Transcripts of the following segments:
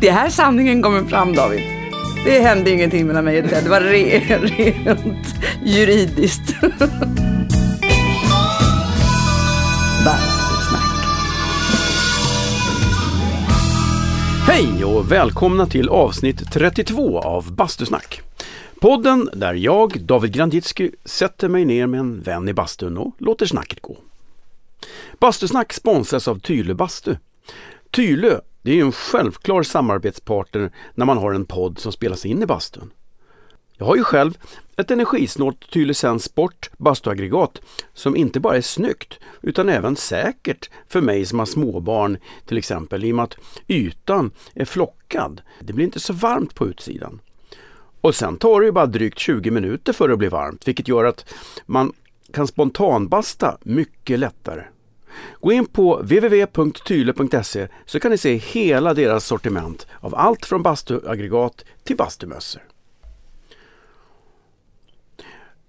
Det är här sanningen kommer fram David. Det hände ingenting mellan mig och Ted. Det var re rent juridiskt. Bastusnack. Hej och välkomna till avsnitt 32 av Bastusnack. Podden där jag, David Granditsky, sätter mig ner med en vän i bastun och låter snacket gå. Bastusnack sponsras av Tylö Bastu. Tylö, det är ju en självklar samarbetspartner när man har en podd som spelas in i bastun. Jag har ju själv ett energisnålt Tylösands Sport bastuaggregat som inte bara är snyggt utan även säkert för mig som har småbarn till exempel i och med att ytan är flockad. Det blir inte så varmt på utsidan. Och sen tar det ju bara drygt 20 minuter för att bli varmt vilket gör att man kan spontanbasta mycket lättare. Gå in på www.tyle.se så kan ni se hela deras sortiment av allt från bastuaggregat till bastumössor.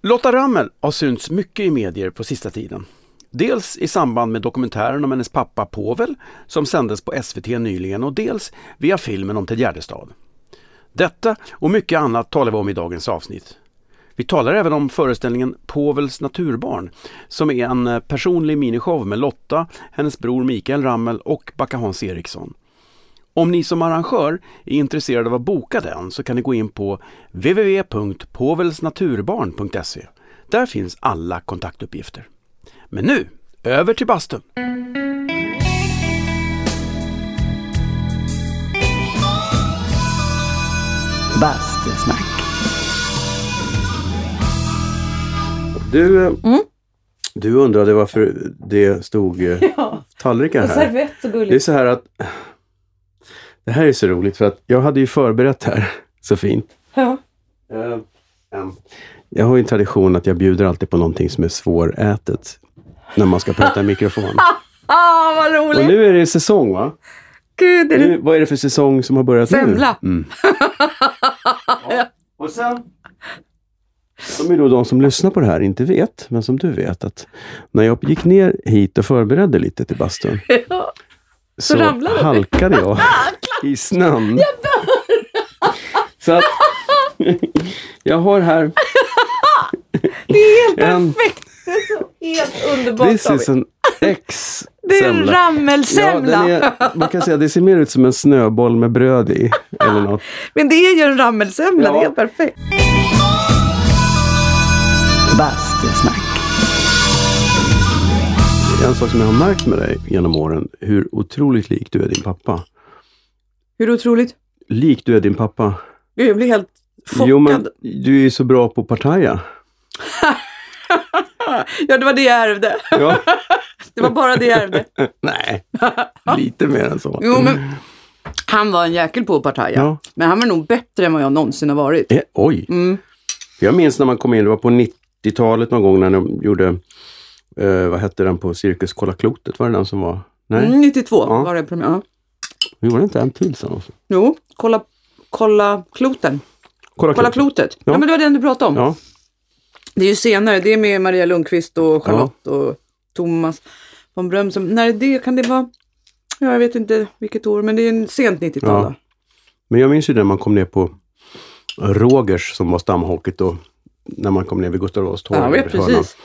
Lotta Rammel har synts mycket i medier på sista tiden. Dels i samband med dokumentären om hennes pappa Povel som sändes på SVT nyligen och dels via filmen om Ted Gärdestad. Detta och mycket annat talar vi om i dagens avsnitt. Vi talar även om föreställningen Povels naturbarn som är en eh, personlig minishow med Lotta, hennes bror Mikael Rammel och Backa Hans Eriksson. Om ni som arrangör är intresserade av att boka den så kan ni gå in på www.povelsnaturbarn.se. Där finns alla kontaktuppgifter. Men nu, över till bastun! Bastusnack. Du, eh, du undrade varför det stod eh, Ja, tallrikar här. servett så Det är gulligt. så här att det här är så roligt för att jag hade ju förberett här så fint. Ja. Eh, em, Jag har ju en tradition att jag bjuder alltid på någonting som är svårätet när man ska prata i mikrofon. Ah, vad roligt! Och nu är det säsong va? Gud, är det... Nu, vad är det för säsong som har börjat Semla. nu? Mm. Ja. Och sen, som är då de som lyssnar på det här inte vet, men som du vet, att när jag gick ner hit och förberedde lite till bastun Ja. så du. halkade jag i snön. Så att jag har här Det är helt en, perfekt! Det är så helt underbart this is an X Det är en semla. Ja, rammelsemla. är, man kan säga det ser mer ut som en snöboll med bröd i. Eller något. Men det är ju en rammelsemla, Ja. det är helt perfekt. Bastusnack. En sak som jag har märkt med dig genom åren, hur otroligt lik du är din pappa. Hur otroligt. Lik du är din pappa. Gud, jag blir helt chockad. Jo, men du är ju så bra på partaja. Ja, det var det jag ärvde. Ja. Det var bara det jag ärvde. Nej, lite mer än så. Jo, men han var en jäkel på partaja. Ja. Men han var nog bättre än vad jag någonsin har varit. Eh, oj! Mm. Jag minns när man kom in, det var på 90-talet någon gång när de gjorde, eh, vad hette den på Cirkus Kolla Klotet? Var det den som var? Nej, Mm, 92 Ja. var det premiär. Ja. gjorde det inte en till sen också? Jo, kolla, kolla kloten. Kolla, Kolla klotet. Ja. Ja. men det var den du pratade om. Ja, Det är ju senare, det är med Maria Lundqvist och Charlotte och Thomas von Bröm. Som, när är det, kan det vara, ja, jag vet inte vilket år, men det är en sent 90-tal. Ja. då. men jag minns ju när man kom ner på Rogers som var stamhockeyt då, när man kom ner vid Gustav Adolfs torg. Ja, vet precis.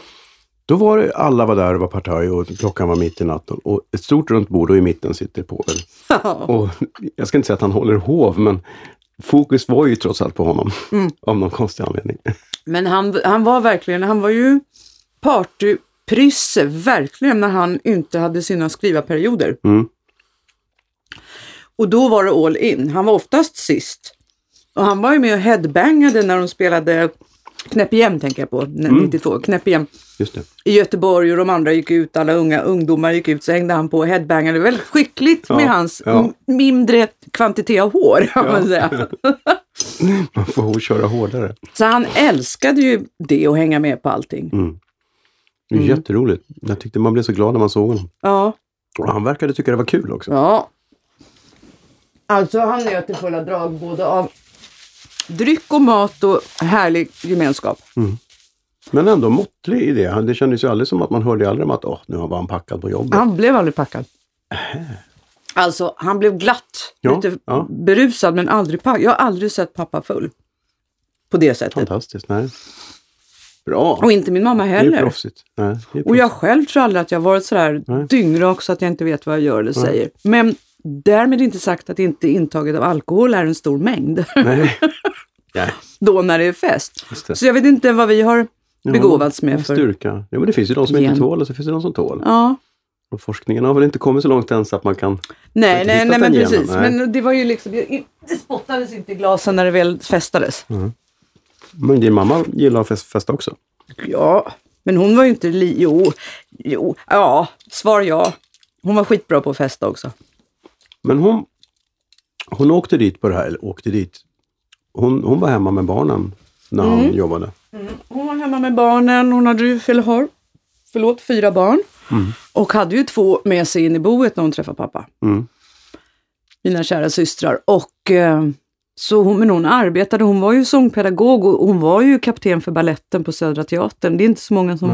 Då var det, alla var där och var partaj och klockan var mitt i natten. Och ett stort runt bord och i mitten sitter påven. Och jag ska inte säga att han håller hov, men fokus var ju trots allt på honom. Mm. Av någon konstig anledning. Men han, han var verkligen, han var ju partyprysse, verkligen, när han inte hade sina skrivarperioder. Mm. Och då var det all in. Han var oftast sist. Och han var ju med och headbangade när de spelade Knäpp igen, tänker jag på, Mm. 92, Knäpp igen. Just det. i Göteborg och de andra gick ut, alla unga ungdomar gick ut, så hängde han på och headbangade väldigt skickligt Ja, med hans ja. mindre kvantitet av hår kan man säga. Man får köra hårdare. Så han älskade ju det och hänga med på allting. Mm. Det är Jätteroligt. Jag tyckte man blev så glad när man såg honom. Ja, Och han verkade tycka det var kul också. ja. Alltså han njöt i fulla drag både av dryck och mat och härlig gemenskap. Mm. Men ändå måttlig i det. Det kändes ju aldrig som att man hörde aldrig om att åh, nu var han packad på jobbet. Han blev aldrig packad. Alltså, han blev glatt, Ja, lite ja. berusad men aldrig packad. Jag har aldrig sett pappa full. På det sättet. Fantastiskt. Nej. Bra. Och inte min mamma det är heller. proffsigt. Nej, det är Och jag själv tror aldrig att jag varit sådär Nej. dyngrak så att jag inte vet vad jag gör eller säger. Men därmed inte sagt att inte intaget av alkohol är en stor mängd. Nej. Nej, Då när det är fest. det. Så jag vet inte vad vi har begåvats Ja, med för... Styrka. Ja, men det finns ju de som Gen. inte tål och så finns det de som tål. Ja. Och forskningen har väl inte kommit så långt än så att man kan... Nej, nej, nej men genen, precis. nej. Men det var ju liksom, det spottades inte i glasen när det väl festades. Men din mamma gillar att fest- festa också. Ja, men hon var ju inte li... Jo, jo, ja, svar ja. Hon var skitbra på att festa också. Men hon, hon åkte dit på det här, eller åkte dit. Hon, hon var hemma med barnen när han Mm. jobbade. Hon var hemma med barnen, hon hade ju, eller har, förlåt, fyra barn. Och hade ju två med sig in i boet när hon träffade pappa. Mm. Mina kära systrar. Och eh, så hon, men hon arbetade, hon var ju sångpedagog och hon var ju kapten för balletten på Södra Teatern. Det är inte så många som...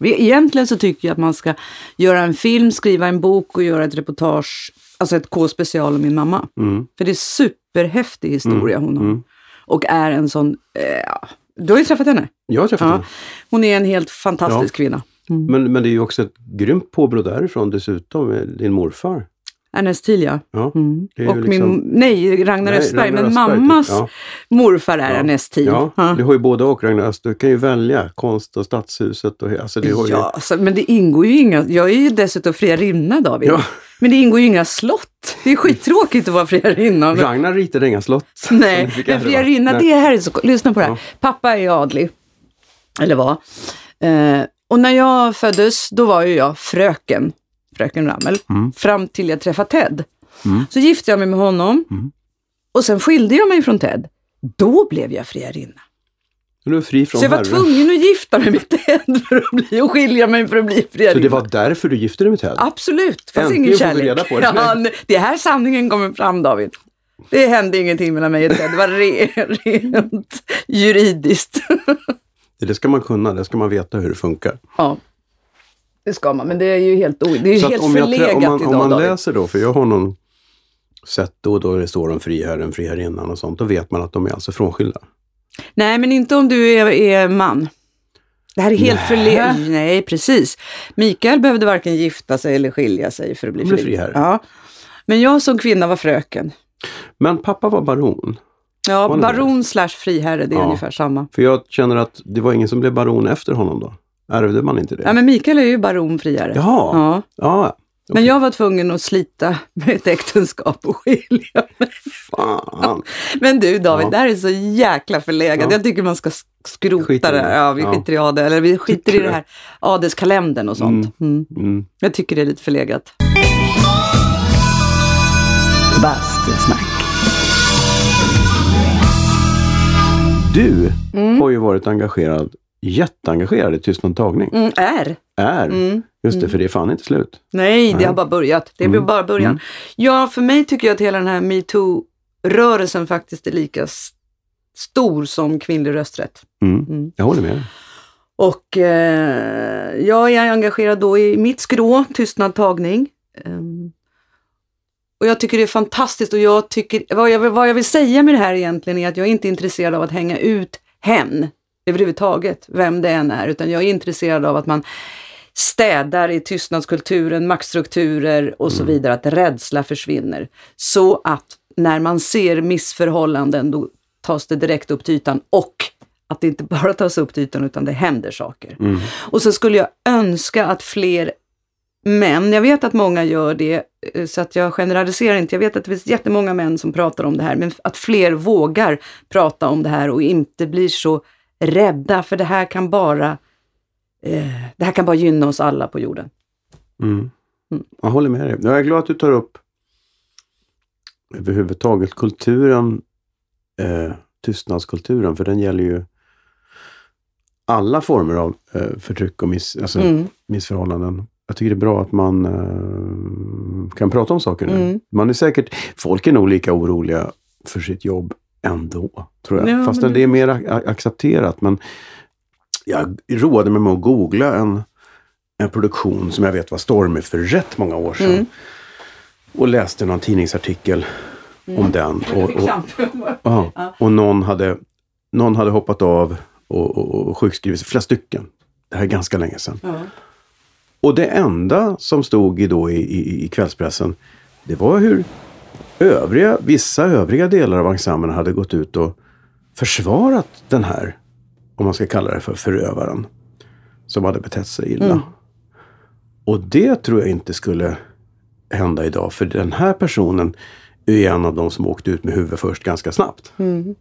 Nej. Egentligen så tycker jag att man ska göra en film, skriva en bok och göra ett reportage, alltså ett K-special om min mamma. Mm. För det är superhäftig historia hon har. mm. Och är en sån, eh, ja, du har ju träffat henne. Jag har träffat Ja. henne. Hon är en helt fantastisk Ja. kvinna. Men, men det är ju också ett grymt påbrå därifrån dessutom, med din morfar. Ernest Tilja. Ja. Mm. Är Och ju min, liksom- nej, Ragnar Nej, Östberg, Ragnar men Östberg, typ. mammas Ja. morfar är Ja. Ernest Tilja. Ja, Ja. du har ju både och Ragnar Öst. Du kan ju välja konst och stadshuset. Och, alltså det har ju, Ja, så, men det ingår ju inga, jag är ju dessutom friarinna David. Ja. Men det ingår ju inga slott. Det är skittråkigt att vara friarinna. Ragnar ritade inga slott. Nej, men friarinna, det här är så Lyssna på det här. Ja. Pappa är adlig. Eller var. Eh, och när jag föddes, då var ju jag fröken, fröken Rammel, Mm. fram till jag träffade Ted. Mm. Så gifte jag mig med honom Mm. och sen skilde jag mig från Ted. Då blev jag friarinna. Du är fri från Så jag var Herren. tvungen att gifta mig med Ted för att bli, och skilja mig för att bli friarinna. Så det var därför du gifte dig med Ted? Absolut, fast Äntligen ingen kärlek. reda på det. Ja, det är här sanningen kommer fram David. Det hände ingenting mellan mig och Ted, det var re, rent juridiskt. Det ska man kunna, det ska man veta hur det funkar. ja, det ska man, men det är ju helt, o- det är Så helt förlegat om man, idag om man David. läser då, för jag har någon sett då, då det står om friherren, friherrinnan och sånt, då vet man att de är alltså frånskilda. Nej, men inte om du är, är man. Det här är helt förlegat. Nej, precis. Mikael behövde varken gifta sig eller skilja sig för att bli blev fri. Ja. Men jag som kvinna var fröken. Men pappa var baron. Ja, Var baron slash friherre, det är Ja. ungefär samma. För jag känner att det var ingen som blev baron efter honom då. Ärvde man inte det? Ja, men Mikael är ju baron friherre. Jaha, Ja. ja. Men jag var tvungen att slita med ett äktenskap och skilja mig. Fan. Men du David, Ja. det här är så jäkla förlegat. Ja. Jag tycker man ska sk- skrota Skiter det. det. Ja, vi Ja. skiter i adel, eller vi skiter i det här adelskalendern och sånt. Mm. Mm. Jag tycker det är lite förlegat. Bastusnack. Du har ju varit engagerad, jätteengagerad i Tystnad tagning. Mm, är. Är. Mm. Just det, för det är fan inte slut. Nej, det Nej. har bara börjat. Det blir Mm. bara början. Mm. Ja, för mig tycker jag att hela den här metoo-rörelsen faktiskt är lika stor som kvinnlig rösträtt. Mm. Mm. Jag håller med. Och eh, jag är engagerad då i mitt skrå, tystnad tagning. Ehm, och jag tycker det är fantastiskt och jag tycker, vad jag, vad jag vill säga med det här egentligen är att jag är inte intresserad av att hänga ut hen överhuvudtaget, vem det än är, utan jag är intresserad av att man städar i tystnadskulturen, maktstrukturer och så vidare, att rädsla försvinner. Så att när man ser missförhållanden, då tas det direkt upp till ytan och att det inte bara tas upp till ytan utan det händer saker. Mm. Och så skulle jag önska att fler män, jag vet att många gör det, eh, så att jag generaliserar inte, jag vet att det finns jättemånga män som pratar om det här, men att fler vågar prata om det här och inte blir så rädda, för det här kan bara, eh, det här kan bara gynna oss alla på jorden. Mm. Mm. Jag håller med dig. Jag är glad att du tar upp överhuvudtaget kulturen, eh, tystnadskulturen, för den gäller ju alla former av eh, förtryck och miss, alltså, Mm. missförhållanden. Jag tycker det är bra att man eh, kan prata om saker nu. Mm. Man är säkert, folk är nog lika oroliga för sitt jobb ändå, tror jag. Ja, Fast men det är mer accepterat. Men jag roade mig med att googla en, en produktion som jag vet var stormig för rätt många år sedan. Mm. Och läste någon tidningsartikel Mm. om den. Och, och, ja, och någon, hade, någon hade hoppat av och, och, och sjukskrivit sig, flera stycken. Det här är ganska länge sedan. Ja. Och det enda som stod i, då i, i, i kvällspressen, det var hur övriga, vissa övriga delar av ensemblen hade gått ut och försvarat den här, om man ska kalla det för förövaren, som hade betett sig illa. Mm. Och det tror jag inte skulle hända idag, för den här personen är en av de som åkte ut med huvudet först ganska snabbt. Mm.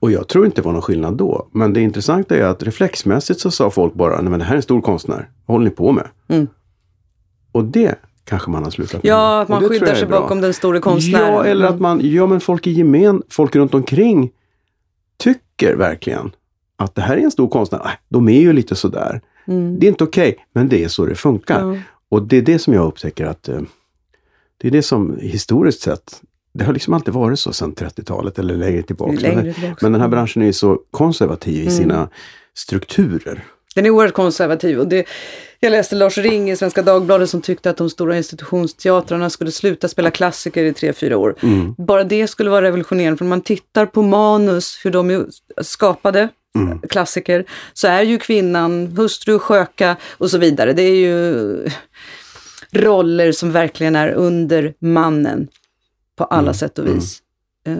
Och jag tror inte det var någon skillnad då. Men det intressanta är att reflexmässigt så sa folk bara, nej men det här är en stor konstnär. Vad håller ni på med? Mm. Och det kanske man har slutat med. Ja, att man skyddar sig bakom den store konstnären. Ja, eller att man, ja men folk i gemen, folk runt omkring tycker verkligen att det här är en stor konstnär. Äh, de är ju lite sådär. Mm. Det är inte okej, men det är så det funkar. Ja. Och det är det som jag upptäcker att eh, det är det som historiskt sett, det har liksom alltid varit så sedan 30-talet eller längre tillbaka. Längre men, tillbaka. men den här branschen är ju så konservativ i sina strukturer. Den är oerhört konservativ. Och det, jag läste Lars Ring i Svenska Dagbladet som tyckte att de stora institutionsteatrarna skulle sluta spela klassiker i tre, fyra år. Mm. Bara det skulle vara revolutionerande. För när man tittar på manus, hur de är skapade, Mm. klassiker, så är ju kvinnan hustru, sköka och så vidare. Det är ju roller som verkligen är under mannen på alla Mm. sätt och vis. Eh,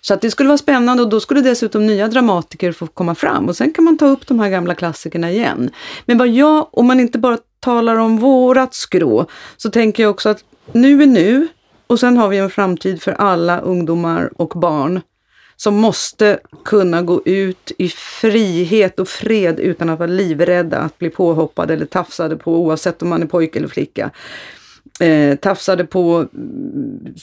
Så att det skulle vara spännande och då skulle dessutom nya dramatiker få komma fram och sen kan man ta upp de här gamla klassikerna igen. Men vad jag, om man inte bara talar om vårat skrå, så tänker jag också att nu är nu och sen har vi en framtid för alla ungdomar och barn som måste kunna gå ut i frihet och fred utan att vara livrädda att bli påhoppade eller tafsade på oavsett om man är pojke eller flicka. Eh, tafsade på mm,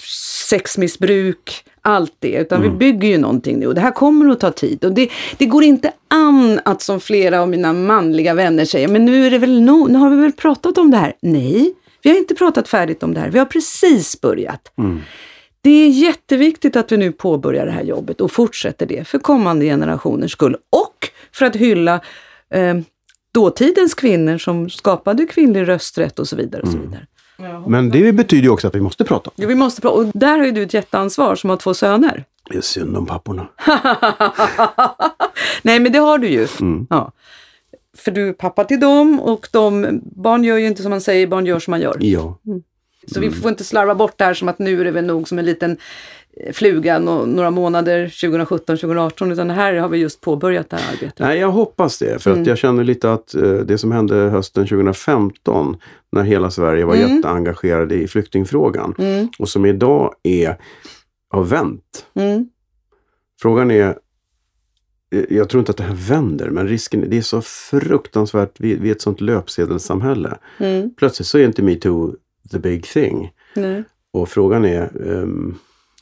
sexmissbruk, allt det. Utan vi bygger ju någonting nu och det här kommer att ta tid. Och det, det går inte an att som flera av mina manliga vänner säger, men nu är det väl no, nu har vi väl pratat om det här. Nej, vi har inte pratat färdigt om det här. Vi har precis börjat. Det är jätteviktigt att vi nu påbörjar det här jobbet och fortsätter det för kommande generationers skull och för att hylla eh, dåtidens kvinnor som skapade kvinnlig rösträtt och så vidare. Och så vidare. Men det betyder ju också att vi måste prata. Jo, vi måste prata. Och där har ju du ett jätteansvar som har två söner. Det är synd om papporna. Nej, men det har du ju. Mm. Ja. För du är pappa till dem och de, barn gör ju inte som man säger, barn gör som man gör. Ja. Så vi får inte slarva bort det här som att nu är det väl nog som en liten eh, fluga no, några månader 2017, 2018, utan här har vi just påbörjat det här arbetet. Nej, jag hoppas det. För Mm. att jag känner lite att eh, det som hände hösten 2015 när hela Sverige var Mm. jätteengagerade i flyktingfrågan Mm, och som idag är, har vänt. mm, Frågan är, eh, jag tror inte att det här vänder, men risken det är så fruktansvärt, vi, vi är ett sånt löpsedelssamhälle. mm, Plötsligt så är inte metoo the big thing. nej. Och frågan är, ehm,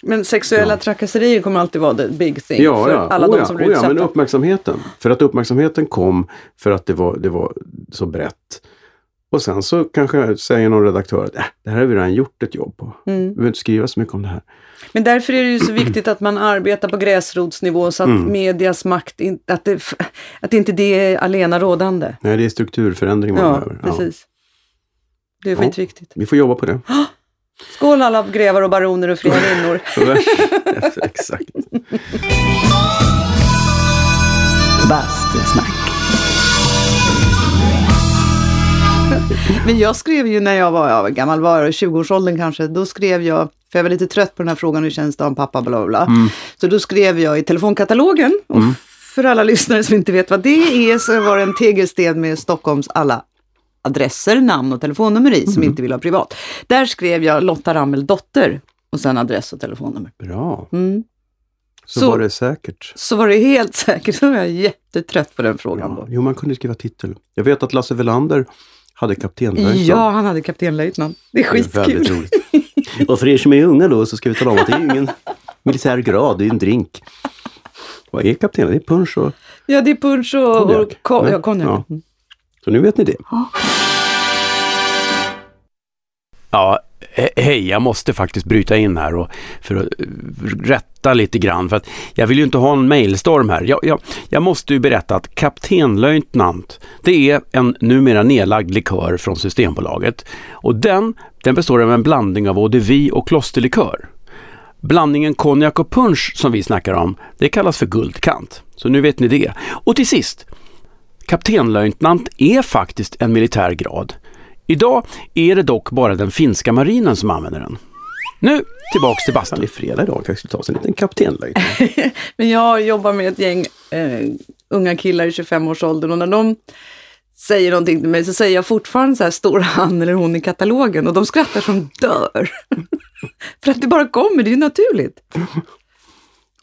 Men sexuella Ja. trakasserier kommer alltid vara the big thing ja, för ja, alla oh, de ja, som blir oh, ja, utsatta. men uppmärksamheten. För att uppmärksamheten kom för att det var, det var så brett. Och sen så kanske säger någon redaktör att äh, det här har vi redan gjort ett jobb på. Mm. Vi behöver inte skriva så mycket om det här. Men därför är det ju så viktigt att man arbetar på gräsrotsnivå så att Mm. medias makt, in, att, det, att inte det är alena rådande. Nej, det är strukturförändring man Ja, behöver. precis. Det är Ja. skitviktigt. Vi får jobba på det. Skål alla grevar och baroner och friarinnor. Exakt. Bastusnack. Men jag skrev ju när jag var, ja, gammal var jag, 20-årsåldern kanske, då skrev jag, för jag var lite trött på den här frågan, hur känns det om pappa, bla bla bla. Så då skrev jag i telefonkatalogen, och för alla lyssnare som inte vet vad det är, så var det en tegelsten med Stockholms alla adresser, namn och telefonnummer i, som inte vill ha privat. Där skrev jag Lotta Rammel dotter, och sen adress och telefonnummer. Bra. Mm. Så, Så- var det säkert. Så var det helt säkert, så var jag jättetrött på den frågan Ja. då. Jo, man kunde skriva titel. Jag vet att Lasse Welander hade kaptenlöjtnant. Ja, han hade kaptenlöjtnant. Det är Det är skitkul. Och för er som är unga då så ska vi tala om att det är ingen militär grad, det är en drink. Vad är kapten? Det är punsch och... Ja, det är punsch och Konjak. och konjak. Ja. Så nu vet ni det. Ja, hej, jag måste faktiskt bryta in här och för att eh, rätta lite grann. För att jag vill ju inte ha en mailstorm här. Jag, jag, jag måste ju berätta att kaptenlöjtnant, det är en numera nedlagd likör från Systembolaget. Och den, den består av en blandning av eau-de-vie och klosterlikör. Blandningen konjak och punsch som vi snackar om, det kallas för guldkant. Så nu vet ni det. Och till sist, kaptenlöjtnant är faktiskt en militär grad. Idag är det dock bara den finska marinen som använder den. Nu tillbaks till bastun. det är fredag idag, kanske skulle ta sig en liten kaptenlöjtnant. Men jag jobbar med ett gäng eh, unga killar i 25-årsåldern och när de säger någonting till mig så säger jag fortfarande så här, står han eller hon i katalogen? Och de skrattar som dör. För att det bara kommer, det är ju naturligt.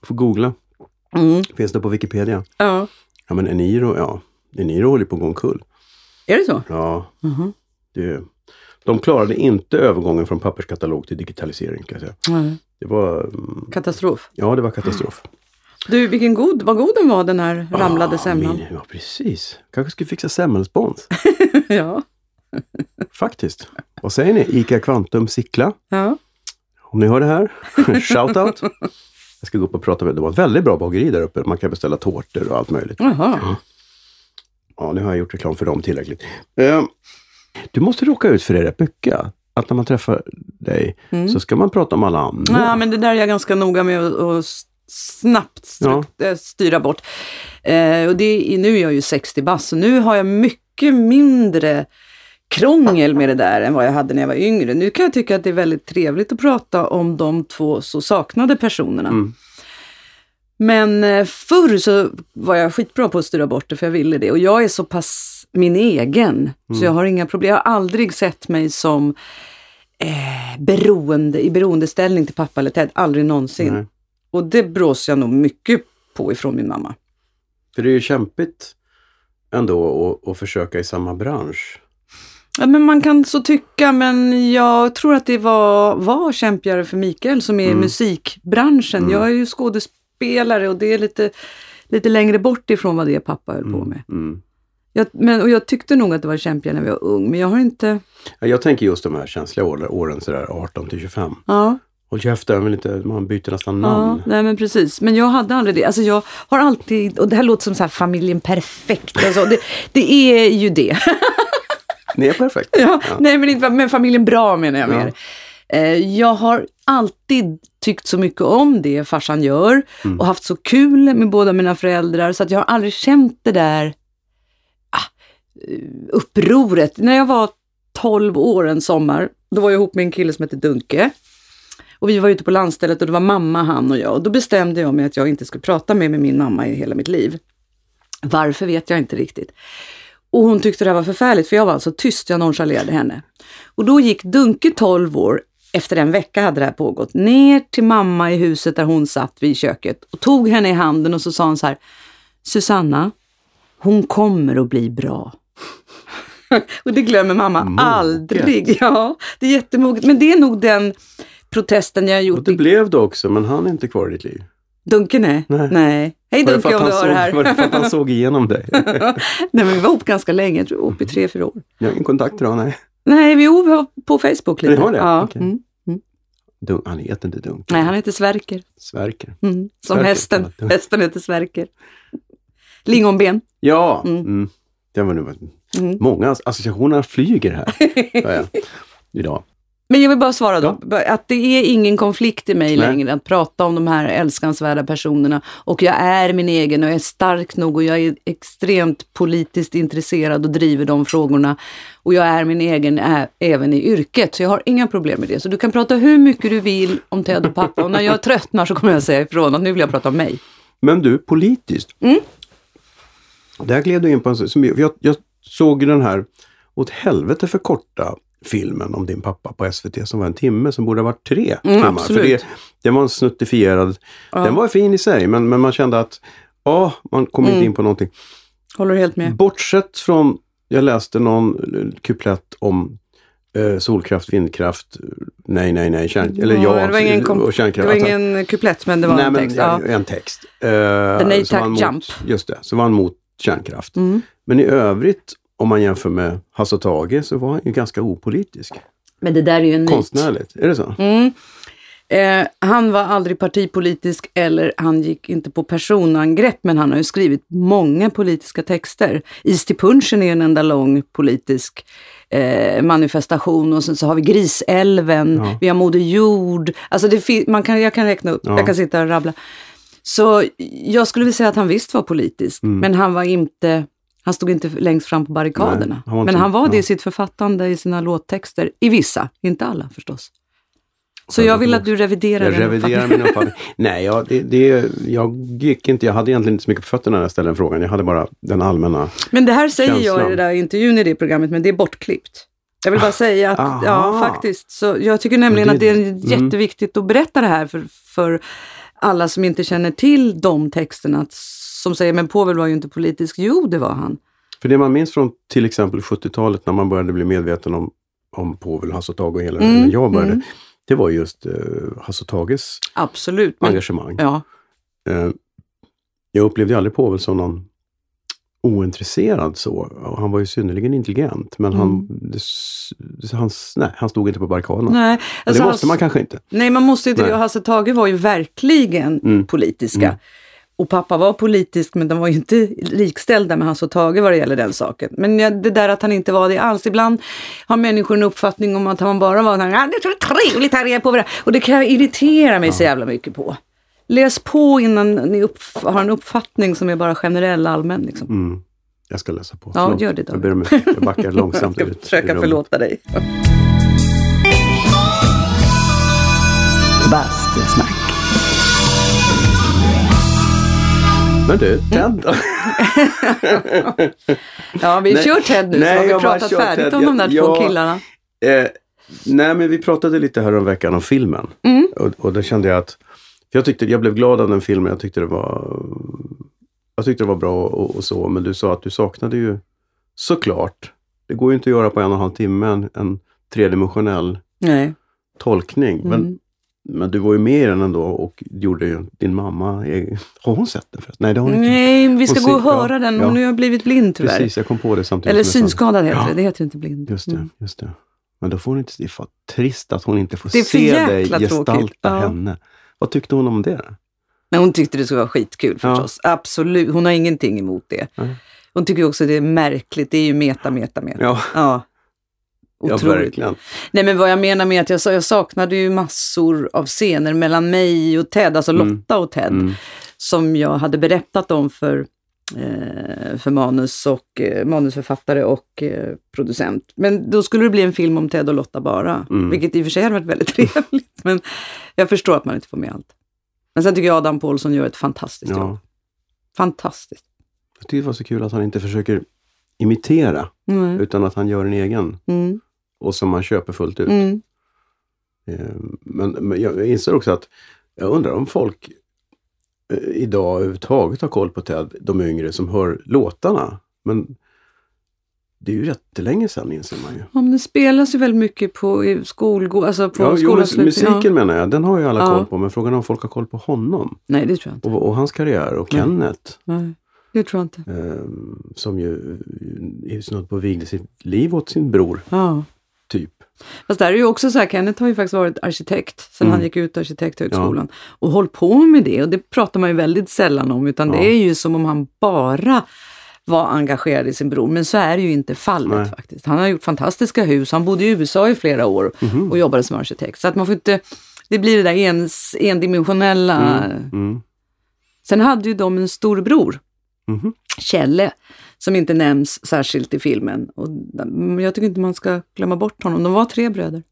Får googla. Mm. Finns det på Wikipedia? Ja. Ja men Eniro, ja. Eniro håller på att gå omkull. Är det så? Ja, Mhm. Det, de klarade inte övergången från papperskatalog till digitalisering kan jag säga. Mm. Det var, Katastrof. ja det var katastrof. Du, vilken god, vad god den var den här ramlade Ah, semlan. min- Ja precis. Kanske skulle fixa semmelspons. ja. Faktiskt. Vad säger ni? ICA Kvantum Sickla. ja. Om ni hör det här, shout out. Jag ska gå upp och prata med, det var väldigt bra bageri där uppe. Man kan beställa tårtor och allt möjligt. Jaha. Ja, nu har jag gjort reklam för dem tillräckligt. Eh, du måste råka ut för det rätt mycket. Att när man träffar dig så ska man prata om alla andra. Ja, men det där är jag ganska noga med att snabbt stru- eh, styra bort. Eh, och det, nu är jag ju 60 bast, så nu har jag mycket mindre krångel med det där än vad jag hade när jag var yngre. Nu kan jag tycka att det är väldigt trevligt att prata om de två så saknade personerna. Mm. Men eh, förr så var jag skitbra på att styra bort det, för jag ville det. Och jag är så pass min egen, så jag har inga problem. Jag har aldrig sett mig som eh, beroende, i beroendeställning till pappa eller Ted. Aldrig någonsin. Nej. Och det brås jag nog mycket på ifrån min mamma. För det är ju kämpigt ändå att, att försöka i samma bransch. Ja, men man kan så tycka, men jag tror att det var, var kämpigare för Mikael som är i musikbranschen. Jag är ju skådespelare och det är lite, lite längre bort ifrån vad det är pappa höll på med. Mm. Jag, men, och jag tyckte nog att det var kämpigare när vi var ung, men jag har inte... Ja, Jag tänker just de här känsliga åren, åren sådär 18 till 25. Ja, Håll käften, vill inte, man byter nästan ja namn. nej men precis. Men jag hade aldrig det. Alltså jag har alltid, och det här låter som så här familjen perfekt. Alltså det, det är ju det. Ni är perfekt. Ja, Nej, men inte men familjen bra menar jag Ja. mer. Eh, jag har alltid tyckt så mycket om det farsan gör och haft så kul med båda mina föräldrar så att jag har aldrig känt det där Eh, upproret. När jag var 12 år en sommar, då var jag ihop med en kille som hette Dunke. Och vi var ute på landstället och det var mamma, han och jag. Och då bestämde jag mig att jag inte skulle prata mer med min mamma i hela mitt liv. Varför vet jag inte riktigt. Och hon tyckte det här var förfärligt för jag var alltså tyst, jag nonchalerade henne. Och då gick Dunke 12 år, efter en vecka hade det här pågått, ner till mamma i huset där hon satt vid köket och tog henne i handen och så sa hon så här, Susanna, hon kommer att bli bra. och det glömmer mamma Moget. aldrig. Ja, det är jättemoget. Men det är nog den protesten jag har Och gjort. det i blev det också, men han är inte kvar i ditt liv. Dunke, nej. Nej. nej. Hej det, Dunke om du han hör det såg, här. var det för att han såg igenom dig? nej, men vi var ihop ganska länge, jag tror vi var ihop i tre, fyra år. Ni har ingen kontakt idag? Nej. Nej, vi var på Facebook lite. Ni har det? Ja. Okej. Mm. Dun, han heter inte Dunk. Nej, han heter Sverker. Sverker. Mm. Som Sverker. hästen. Hästen heter Sverker. Lingonben. Ja! Mm. Mm. Det var nu, Mm. många associationer flyger här. Ja, ja. Idag. Men jag vill bara svara då, att det är ingen konflikt i mig Nej. längre att prata om de här älskansvärda personerna. Och jag är min egen och jag är stark nog och jag är extremt politiskt intresserad och driver de frågorna. Och jag är min egen ä- även i yrket, så jag har inga problem med det. Så du kan prata hur mycket du vill om Ted och pappa och när jag tröttnar så kommer jag säga ifrån att nu vill jag prata om mig. Men du, politiskt. Mm. Där gled du in på en sak som jag, jag såg ju den här åt helvete för korta filmen om din pappa på SVT som var en timme som borde ha varit tre Mm, timmar. absolut. För det, den var en snuttifierad, Ja. den var fin i sig men, men man kände att ja, man kom Mm. inte in på någonting. Håller helt med. Bortsett från, jag läste någon kuplett om eh, solkraft, vindkraft, nej, nej, nej, kärn, eller Ja, det var ingen kom- och Det kärnkraft. var Alltså, ingen kuplett men det var nej, en men, text. ja. En text. Eh, The Natack var han Jump. Mot, just det, så var han mot kärnkraft. Mm. Men i övrigt, om man jämför med Hasse och Tage, så var han ju ganska opolitisk. Men det där är ju en myt. konstnärligt. Är det så? Mm. Eh, han var aldrig partipolitisk eller han gick inte på personangrepp men han har ju skrivit många politiska texter. Is till punchen är en enda lång politisk eh, manifestation och sen så har vi Grisälven, Ja. vi har Moder Jord. Alltså det man kan, jag kan räkna upp, Ja. jag kan sitta och rabbla. Så jag skulle vilja säga att han visst var politisk, Mm. men han var inte han stod inte längst fram på barrikaderna. Nej, han inte- men han var det ja. i sitt författande, i sina låttexter. I vissa, inte alla förstås. Så Ja, jag det vill att du reviderar Jag den reviderar min uppfattning. Nej, ja, det, det, jag gick inte, jag hade egentligen inte så mycket på fötterna när jag ställde den frågan. Jag hade bara den allmänna. Men det här säger jag i Känslan. den där intervjun i det programmet, men det är bortklippt. Jag vill bara säga att, Aha. ja faktiskt, så jag tycker nämligen Men att det- det är mm. jätteviktigt att berätta det här för, för alla som inte känner till de texterna, som säger men Povel var ju inte politisk. Jo, det var han. För det man minns från till exempel 70-talet när man började bli medveten om, om Povel, Hasse och Tage och hela Mm, när jag började. mm. Det var just uh, Hasse och Tages Absolut. Men, engagemang. ja, Eh, jag upplevde aldrig Povel som någon ointresserad så. Och han var ju synnerligen intelligent men han, Mm. det, s- han, nej, han stod inte på barrikaderna. nej. Men Alltså, det måste Hasse- man kanske inte. Nej, man måste inte Nej. det. Hasse Tage var ju verkligen Mm. politiska. Och pappa var politisk, men de var ju inte likställda med Hasse och Tage vad det gäller den saken. Men ja, det där att han inte var det alls. Ibland har människor en uppfattning om att han bara var en, ja, det är så trevligt här är på det. Och det kan jag irritera mig så jävla mycket på. Läs på innan ni har en uppfattning som är bara generell, allmän. Liksom. Mm. Jag ska läsa på. Ja, Förlåt. gör det då. Jag, ber om, jag backar långsamt jag ut. ska i försöka förlåta dig. Bastusnack. Men du, Ted då? Ja, vi Nej. kör Ted nu, Nej, så har vi pratat färdigt Ted. om de där Jag- två killarna. Eh, nej, men vi pratade lite här om veckan om filmen. Mm. Och, och då kände jag att, jag tyckte, jag blev glad av den filmen. Jag tyckte det var, jag tyckte det var bra och, och så. Men du sa att du saknade ju såklart, det går ju inte att göra på en och en halv timme, en, en tredimensionell Nej. tolkning. Mm. men du var ju med i den ändå och gjorde ju din mamma, har hon sett den förresten? Nej, det har hon inte. Nej, vi ska Hon gå och ser- ja, höra den. ja. Hon har ju blivit blind tyvärr. Precis, jag kom på det samtidigt. Eller synskadad heter Ja. det, det heter inte blind. Just det, Mm. just det. Men då får hon inte, det är trist att hon inte får se dig gestalta tråkigt. Ja. henne. Vad tyckte hon om det? Men hon tyckte det skulle vara skitkul Ja. förstås. Absolut, hon har ingenting emot det. Nej. Hon tycker också det är märkligt, det är ju meta, meta, meta. Ja, Ja. ja Otroligt. verkligen. Nej men vad jag menar med att jag, jag saknade ju massor av scener mellan mig och Ted, alltså Mm. Lotta och Ted, Mm. som jag hade berättat om för, eh, för manus och, eh, manusförfattare och eh, producent. Men då skulle det bli en film om Ted och Lotta bara, Mm. vilket i och för sig hade varit väldigt trevligt. Men jag förstår att man inte får med allt. Men sen tycker jag Adam Paulsson gör ett fantastiskt jobb. Ja. Fantastiskt. Jag tycker det var så kul att han inte försöker imitera, utan att han gör en egen Mm. Och som man köper fullt ut. Mm. Eh, Men, men jag inser också att jag undrar om folk eh, idag överhuvudtaget har koll på Ted, de yngre som hör låtarna. Men det är ju jättelänge sedan inser man ju. Ja, men det spelas ju väldigt mycket på i skolgå, alltså på Ja, jo, skolavslutning. musiken Ja. menar jag, den har ju alla Ja. koll på. Men frågan är om folk har koll på honom Nej, det tror jag inte. och, och hans karriär och Nej. Kenneth. Nej, det tror jag inte. ehm, som ju är snudd på vigde sitt liv åt sin bror, Ja. Typ. Fast där är ju också så här, Kenneth har ju faktiskt varit arkitekt sen Mm. han gick ut arkitekthögskolan och hållit på med det och det pratar man ju väldigt sällan om utan Ja. det är ju som om han bara var engagerad i sin bror. Men så är det ju inte fallet Nej. faktiskt. Han har gjort fantastiska hus, han bodde i USA i flera år Mhm. och jobbade som arkitekt. Så att man får inte, det blir det där ens, endimensionella. Mm. Sen hade ju de en storbror Mhm. Kjelle, som inte nämns särskilt i filmen. Och jag tycker inte man ska glömma bort honom. De var tre bröder.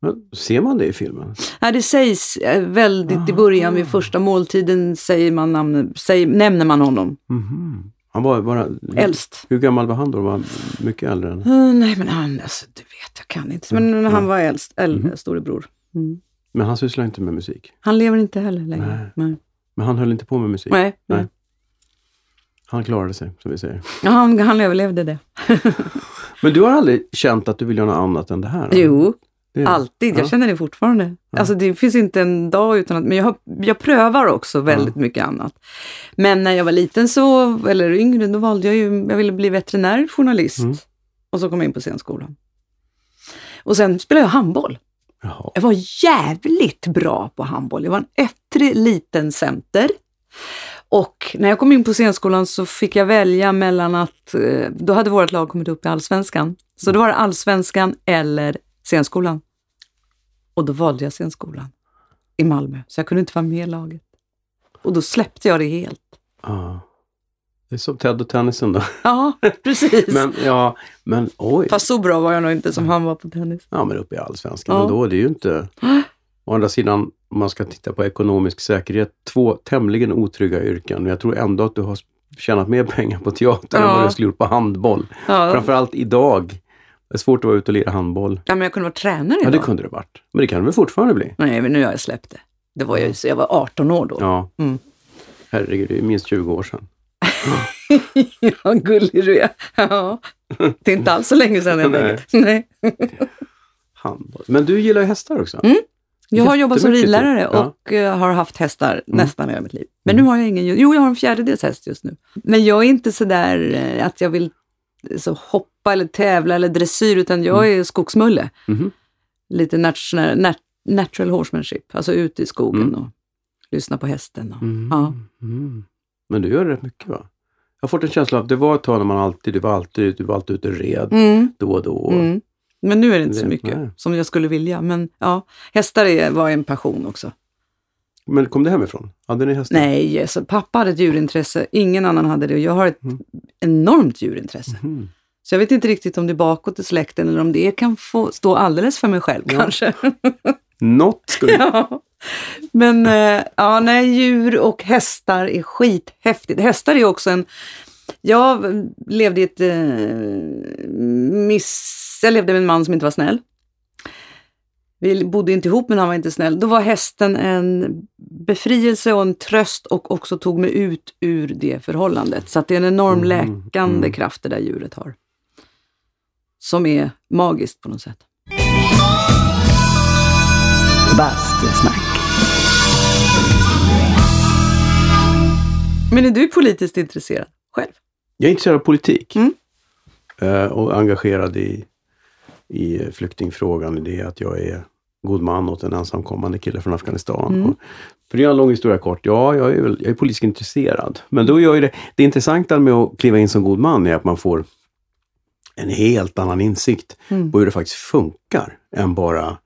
Men, ser man det i filmen? Nej, det sägs eh, väldigt i början, vid första måltiden säger man namn, säger, nämner man honom. Mhm. Han var bara... Äldst. Hur gammal var han då? Var han mycket äldre än... Eh, nej, men han, alltså, du vet, jag kan inte. Men han var äldst, äldre, Mhm. storebror. Mm. Men han sysslar inte med musik. Han lever inte heller längre. Nej. Nej. Nej. Men han höll inte på med musik. Nej. Nej. Han klarade sig, som vi säger. Ja, Han, han överlevde det. Men du har aldrig känt att du vill göra något annat än det här? då? Jo, Det alltid. Jag Ja. känner det fortfarande. Alltså det finns inte en dag utan att, men jag, har, jag prövar också väldigt mycket annat. Men när jag var liten så, eller yngre, då valde jag ju, jag ville bli veterinär, journalist. Mm. Och så kom jag in på scenskolan. Och sen spelade jag handboll. Jaha. Jag var jävligt bra på handboll. Jag var en ettrig liten center. Och när jag kom in på scenskolan så fick jag välja mellan att, eh, då hade vårt lag kommit upp i allsvenskan. Så då var det allsvenskan eller scenskolan. Och då valde jag scenskolan i Malmö, så jag kunde inte vara med i laget. Och då släppte jag det helt. Ja. Det är som Ted och tennisen då. Ja, precis. Men ja, men oj. Fast så bra var jag nog inte som han var på tennis. Ja, men uppe i allsvenskan Ja. ändå. Det är ju inte... Å andra sidan, man ska titta på ekonomisk säkerhet, två tämligen otrygga yrken. Jag tror ändå att du har tjänat mer pengar på teater än Ja. vad du skulle gjort på handboll. Ja. Framförallt idag. Det är svårt att vara ute och lira handboll. ja, men jag kunde vara tränare Ja, idag. det kunde det varit. Men det kan det väl fortfarande bli? Nej, men nu har jag släppt det. Det var jag, så jag var 18 år då. Ja. Mm. Herregud, det är minst 20 år sedan. Ja, gullig du är. Ja. Det är inte alls så länge sedan helt Nej. Nej. Handboll. Men du gillar ju hästar också. Mm. Jag har jobbat som ridlärare typ. Ja. Mm. och eh, har haft hästar nästan hela mitt liv. Men nu har jag ingen, jo jag har en fjärdedels häst just nu. Men jag är inte sådär eh, att jag vill så hoppa eller tävla eller dressyr utan jag är skogsmulle. Mhm. Lite natural, nat, natural horsemanship, alltså ute i skogen Mm. och lyssna på hästen. Och, Mm. ja. Mm. Men du gör rätt mycket va? Jag har fått en känsla av att det var ett tag när man alltid, du var alltid, du var alltid ute och red Mm. då och då. Mm. Men nu är det inte så Det- mycket nej. som jag skulle vilja. Men ja, hästar är, var en passion också. Men kom det hemifrån? Hade ni hästar? Nej, alltså, pappa hade ett djurintresse, ingen annan hade det och jag har ett Mm. enormt djurintresse. Mhm. Så jag vet inte riktigt om det är bakåt i släkten eller om det kan få stå alldeles för mig själv Ja. kanske. Något du... ja. Men eh, ja, nej, djur och hästar är skithäftigt. Hästar är också en... Jag levde i ett... Eh, miss... Jag levde med en man som inte var snäll. Vi bodde inte ihop men han var inte snäll. Då var hästen en befrielse och en tröst och också tog mig ut ur det förhållandet. Så att det är en enorm Mm, läkande mm. kraft det där djuret har. Som är magiskt på något sätt. Bastusnack. Men är du politiskt intresserad själv? Jag är intresserad av politik. Mm. Eh, och engagerad i, i flyktingfrågan. I det att jag är god man åt en ensamkommande kille från Afghanistan. Mm. Och, för det är en lång historia kort. Ja, jag är, väl, jag är politiskt intresserad. Men då gör ju det, det intressanta med att kliva in som god man är att man får en helt annan insikt Mm. på hur det faktiskt funkar än bara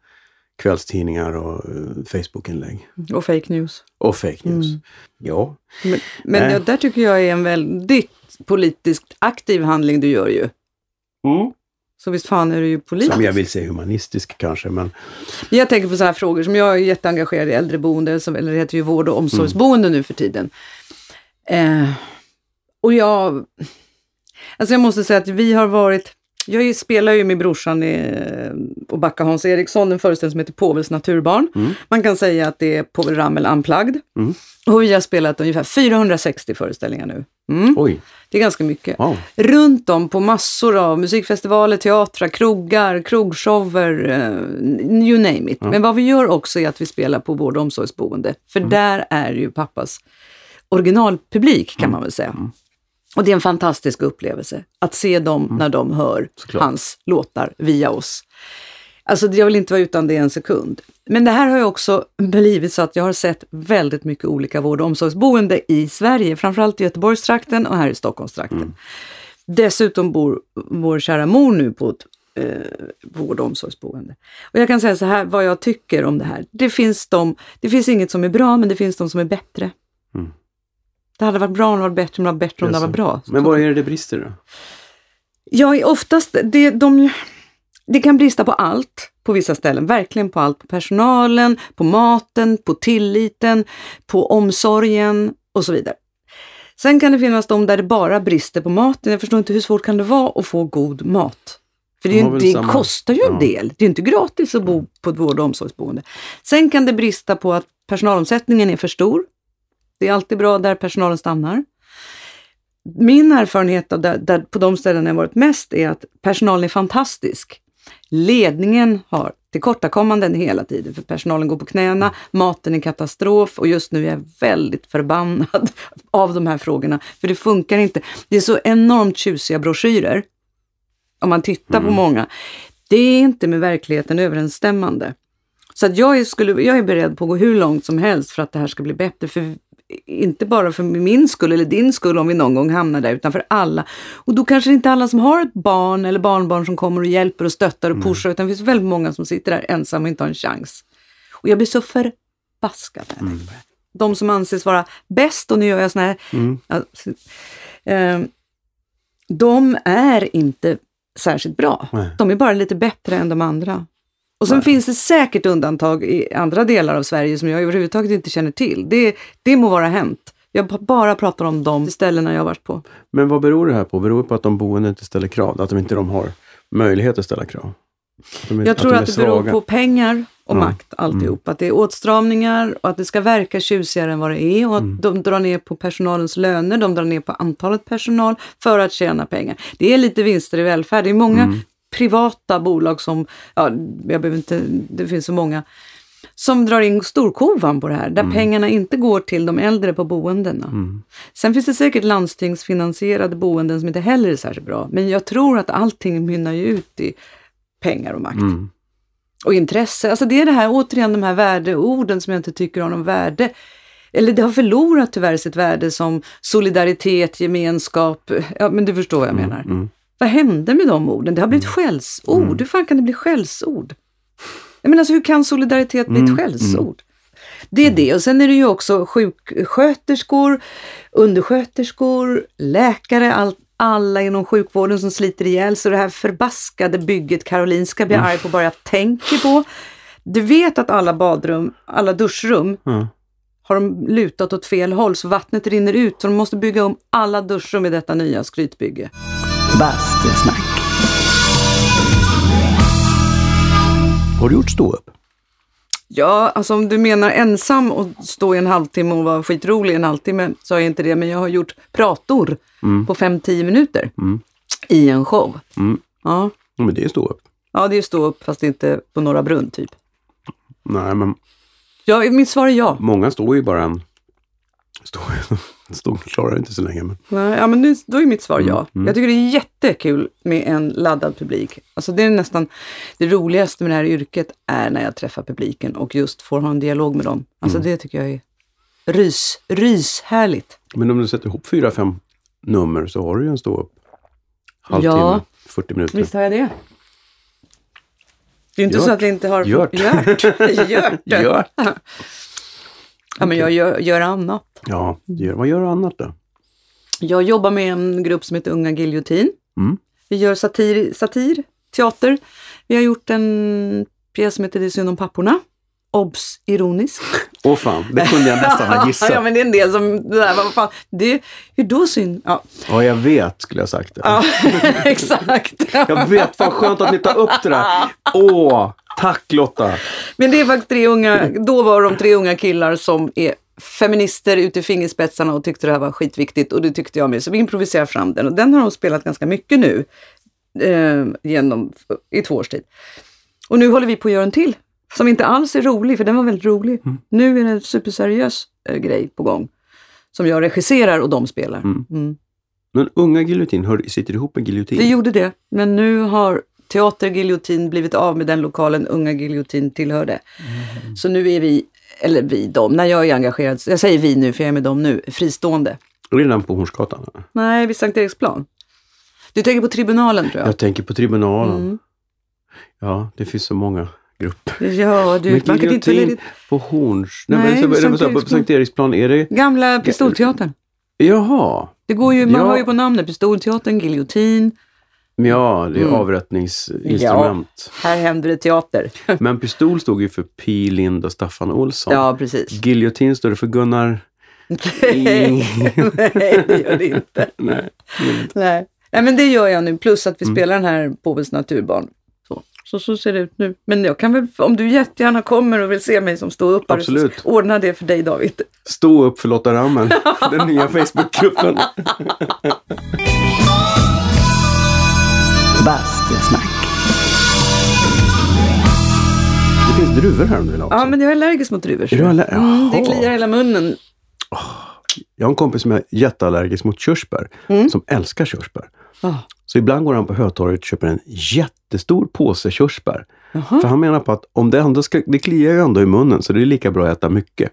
kvällstidningar och eh, Facebookinlägg. Och fake news. Och fake news. Mm. Ja, Men, men det där tycker jag är en väldigt politiskt aktiv handling du gör ju. Så visst fan är du ju politisk. som jag vill säga humanistisk kanske, men Jag tänker på så här frågor som jag är jätteengagerad i äldreboende, som, eller det heter ju vård och omsorgsboende nu för tiden. Eh, och jag, alltså jag måste säga att vi har varit, jag spelar ju med brorsan i, och backa Hans Eriksson, en föreställning som heter Povels naturbarn. Man kan säga att det är Povel Ramel unplugged. Mm. Och vi har spelat ungefär 460 föreställningar nu. Mm. oj, Det är ganska mycket. wow. Runt om på massor av musikfestivaler, teatrar, krogar, krogshower, eh, you name it. Men vad vi gör också är att vi spelar på vård och omsorgsboende. För där är ju pappas originalpublik kan man väl säga. Och det är en fantastisk upplevelse att se dem när de hör Såklart. hans låtar via oss. Alltså jag vill inte vara utan det en sekund. Men det här har ju också blivit så att jag har sett väldigt mycket olika vård och omsorgsboende i Sverige, framförallt i Göteborgstrakten och här i Stockholmstrakten. Dessutom bor vår kära mor nu på ett eh, vård och omsorgsboende. Och jag kan säga så här, vad jag tycker om det här. Det finns, de, det finns inget som är bra, men det finns de som är bättre. Mm. Det hade varit bra om det var bättre, men det var bättre om det var bra. Men vad är det det brister då? Ja, oftast, det, de, det kan brista på allt på vissa ställen, verkligen på allt. På personalen, på maten, på tilliten, på omsorgen och så vidare. Sen kan det finnas de där det bara brister på maten. Jag förstår inte hur svårt kan det vara att få god mat? För det, ju, det kostar ju en del. Det är ju inte gratis att bo på ett vård och omsorgsboende. Sen kan det brista på att personalomsättningen är för stor. Det är alltid bra där personalen stannar. Min erfarenhet av där, där, på de ställen jag varit mest är att personalen är fantastisk. Ledningen har tillkortakommanden hela tiden, för personalen går på knäna, maten är katastrof och just nu är jag väldigt förbannad av de här frågorna, för det funkar inte. Det är så enormt tjusiga broschyrer, om man tittar på många. Det är inte med verkligheten överensstämmande. Så att jag, skulle, jag är beredd på att gå hur långt som helst för att det här ska bli bättre. För, inte bara för min skull eller din skull om vi någon gång hamnar där, utan för alla. Och då kanske inte alla som har ett barn eller barnbarn som kommer och hjälper och stöttar och pushar, utan det finns väldigt många som sitter där ensamma och inte har en chans. Och jag blir så förbaskad när jag tänker på det. De som anses vara bäst, och nu gör jag såna här... Ja, eh, de är inte särskilt bra. Nej. De är bara lite bättre än de andra. Och sen finns det säkert undantag i andra delar av Sverige som jag överhuvudtaget inte känner till. Det, det må vara hänt. Jag ba- bara pratar om de ställena jag har varit på. Men vad beror det här på? Beror det på att de boende inte ställer krav? Att de inte de har möjlighet att ställa krav? Att de, Jag tror de att, är det beror svaga? på pengar och. Mm. makt alltihop. Att det är åtstramningar och att det ska verka tjusigare än vad det är och att Mm. de drar ner på personalens löner, de drar ner på antalet personal för att tjäna pengar. Det är lite vinster i välfärd. Det är många Mm. Privata bolag som, ja, jag behöver inte, det finns så många, som drar in storkovan på det här, där Mm. pengarna inte går till de äldre på boendena. Sen finns det säkert landstingsfinansierade boenden som inte heller är särskilt bra, men jag tror att allting mynnar ju ut i pengar och makt. Mm. Och intresse. Alltså det är det här, återigen de här värdeorden som jag inte tycker har någon värde. Eller det har förlorat tyvärr sitt värde som solidaritet, gemenskap. Ja, men du förstår vad jag menar. Mm. Vad hände med de orden? Det har blivit skällsord. Hur fan kan det bli skällsord? Jag menar, alltså, hur kan solidaritet bli ett skällsord? Det är det. Och sen är det ju också sjuksköterskor, undersköterskor, läkare, all, alla inom sjukvården som sliter ihjäl Så det här förbaskade bygget Karolinska blir jag arg på bara jag tänker på. Du vet att alla badrum, alla duschrum Ja. har de lutat åt fel håll så vattnet rinner ut. Så de måste bygga om alla duschrum i detta nya skrytbygge. Bastusnack. Har du gjort stå upp? Ja, alltså om du menar ensam och stå i en halvtimme och vara skitrolig i en halvtimme så har jag inte det, men jag har gjort prator på 5-10 minuter i en show. Mm. Ja. Men det är stå upp. ja, det är stå upp fast inte på Norra Brunn typ. Nej, men Ja, mitt svar är ja. många står ju bara en... Står, står, klarar inte så länge. Men... Nej, Ja, men nu, då är mitt svar ja. Jag tycker det är jättekul med en laddad publik. Alltså det är nästan det roligaste med det här yrket är när jag träffar publiken och just får ha en dialog med dem. Alltså det tycker jag är rys, ryshärligt. men om du sätter ihop fyra, fem nummer så har du ju en stå upp. Halvtimme, Ja. 40 minuter. Visst har jag det? Det är inte Gjort. så att vi inte har... Gjort. Gjort. Gjort. Gör. Ja, men jag gör, gör annat. Ja, gör, vad gör du annat då? Jag jobbar med en grupp som heter Unga Giljotin. Mm. Vi gör satir, satir, teater. Vi har gjort en pjäs som heter Det är synd om papporna. Obs! Ironisk. Åh fan, det kunde jag nästan ha gissat. ja, men det är en del som... Det vad fan, det, hur då synd? Ja, Ja, jag vet skulle jag sagt. Det. ja exakt. Jag vet, vad skönt att ni tar upp det där. Åh, tack Lotta. Men det är faktiskt tre unga, då var de tre unga killar som är feminister ute i fingerspetsarna och tyckte det här var skitviktigt och det tyckte jag med. Så vi improviserade fram den och den har de spelat ganska mycket nu eh, genom, i två års tid. Och nu håller vi på att göra en till som inte alls är rolig, för den var väldigt rolig. Nu är det en superseriös eh, grej på gång som jag regisserar och de spelar. Mm. Men unga giljotin, sitter ihop med giljotin? Det gjorde det, men nu har Teater Giljotin blivit av med den lokalen Unga Giljotin tillhörde. Så nu är vi, eller vi, de, när jag är engagerad, jag säger vi nu för jag är med dem nu, fristående. Redan på Hornsgatan? Nej, vid Sankt Eriksplan. Du tänker på tribunalen tror jag? Jag tänker på tribunalen. Mm. Ja, det finns så många grupper. Ja, du, Men man kan inte välja giljotin på Horns... Nej, Nej, men, så, Sankt så, på Eriksplan. Sankt Eriksplan, är det... Gamla Pistolteatern. Jaha, Det går ju, man Ja. hör ju på namnet, Pistolteatern, Giljotin. Ja, det är Mm. avrättningsinstrument. Här händer det teater. Men pistol stod ju för Pi, Lind och Staffan Olsson. ja, precis. Giljotin står det för Gunnar... Nej, nej, det gör det inte. Nej. Nej. Nej, men det gör jag nu. Plus att vi Mm. spelar den här Påvens naturbarn. Så. Så, så ser det ut nu. Men jag kan väl, om du jättegärna kommer och vill se mig som ståuppare, Absolut. så ordna det för dig David. Stå upp för Lotta Rammen, den nya Facebookgruppen. Bastusnack. Det finns druvor här om du vill ha också. Ja, men jag är allergisk mot druvor. Är du aller- mm, det kliar hela munnen. Jag har en kompis som är jätteallergisk mot körsbär, Mm. som älskar körsbär. Ah. Så ibland går han på Hötorget och köper en jättestor påse körsbär. Jaha. För han menar på att om det ändå ska, det kliar ju ändå i munnen så det är lika bra att äta mycket.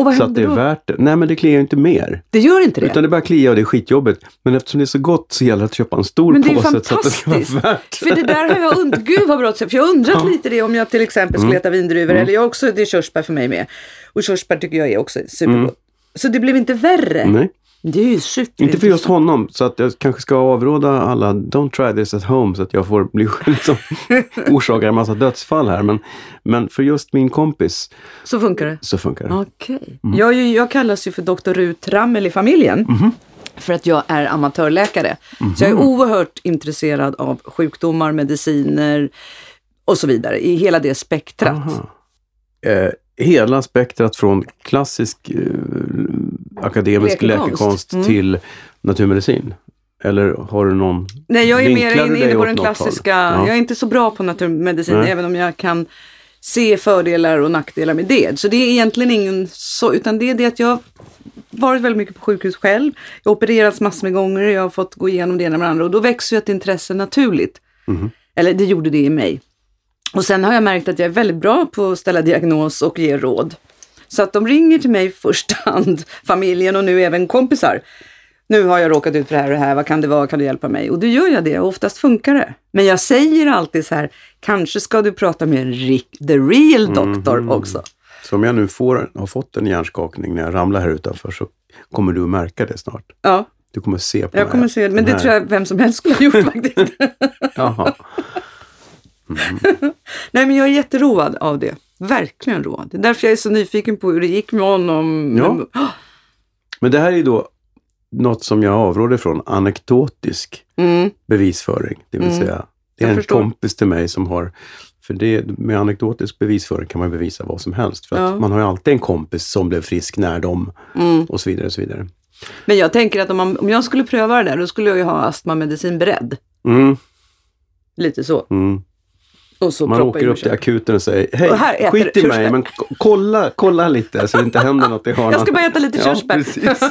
Och vad så att det är då? värt det. Nej men det kliar ju inte mer. Det gör inte det? Utan det bara klia och det är skitjobbigt. Men eftersom det är så gott så gäller det att köpa en stor Men det är påse så att det ska vara fantastiskt. värt För det där har jag undrat, gud vad bra, för jag har undrat Ja. Mm. lite det om jag till exempel skulle äta vindruvor eller jag också, det är körsbär för mig med. Och körsbär tycker jag är också supergott. Så det blev inte värre. Nej, Det är ju super. inte för just honom. Så att jag kanske ska avråda alla, don't try this at home så att jag får bli liksom, orsakar en massa dödsfall här. Men, men för just min kompis Så funkar det. så funkar det. Okej. Jag, är ju- jag kallas ju för Dr. Rut Trammel i familjen. Mhm. För att jag är amatörläkare. Så jag är oerhört intresserad av sjukdomar, mediciner och så vidare. I hela det spektrat. Eh, hela spektrat från klassisk eh, akademisk Läkekonst. läkekonst Mm. till naturmedicin. Eller har du någon... Nej, jag är mer inne, inne på den klassiska. Ja. Jag är inte så bra på naturmedicin, Nej. även om jag kan se fördelar och nackdelar med det. Så det är egentligen ingen så, utan det är det att jag har varit väldigt mycket på sjukhus själv. Jag har opererats massor med gånger, jag har fått gå igenom det ena med det andra och då växer ju ett intresse naturligt. Mhm. Eller det gjorde det i mig. Och sen har jag märkt att jag är väldigt bra på att ställa diagnos och ge råd. Så att de ringer till mig i första hand, familjen och nu även kompisar. Nu har jag råkat ut för det här och det här, vad kan det vara, kan du hjälpa mig? Och då gör jag det och oftast funkar det. Men jag säger alltid så här, kanske ska du prata med en the real doctor också. Så om jag nu får, har fått en hjärnskakning när jag ramlar här utanför så kommer du att märka det snart. Ja, Du kommer se på jag kommer här- se det. Men det tror jag vem som helst skulle ha gjort faktiskt. Jaha. Nej, men jag är jätteroad av det. Verkligen road. Det är därför jag är så nyfiken på hur det gick med honom. Ja. Men- Ah, Men det här är ju då något som jag avråder från, anekdotisk Mm. bevisföring. Det vill Mm. säga, det är Jag en förstår. kompis till mig som har för det, med anekdotisk bevisföring kan man bevisa vad som helst. För Ja. man har ju alltid en kompis som blev frisk när de Mm. och så vidare. Och så vidare. Men jag tänker att om, man, om jag skulle pröva det där, då skulle jag ju ha astmamedicin beredd. Mm, Lite så. mm. Och Man åker upp och till akuten och säger Och Hej, äter skit i mig, körsbär." men ko- kolla, kolla lite så det inte händer något i hörnan. Jag ska bara äta lite Ja, körsbär. precis.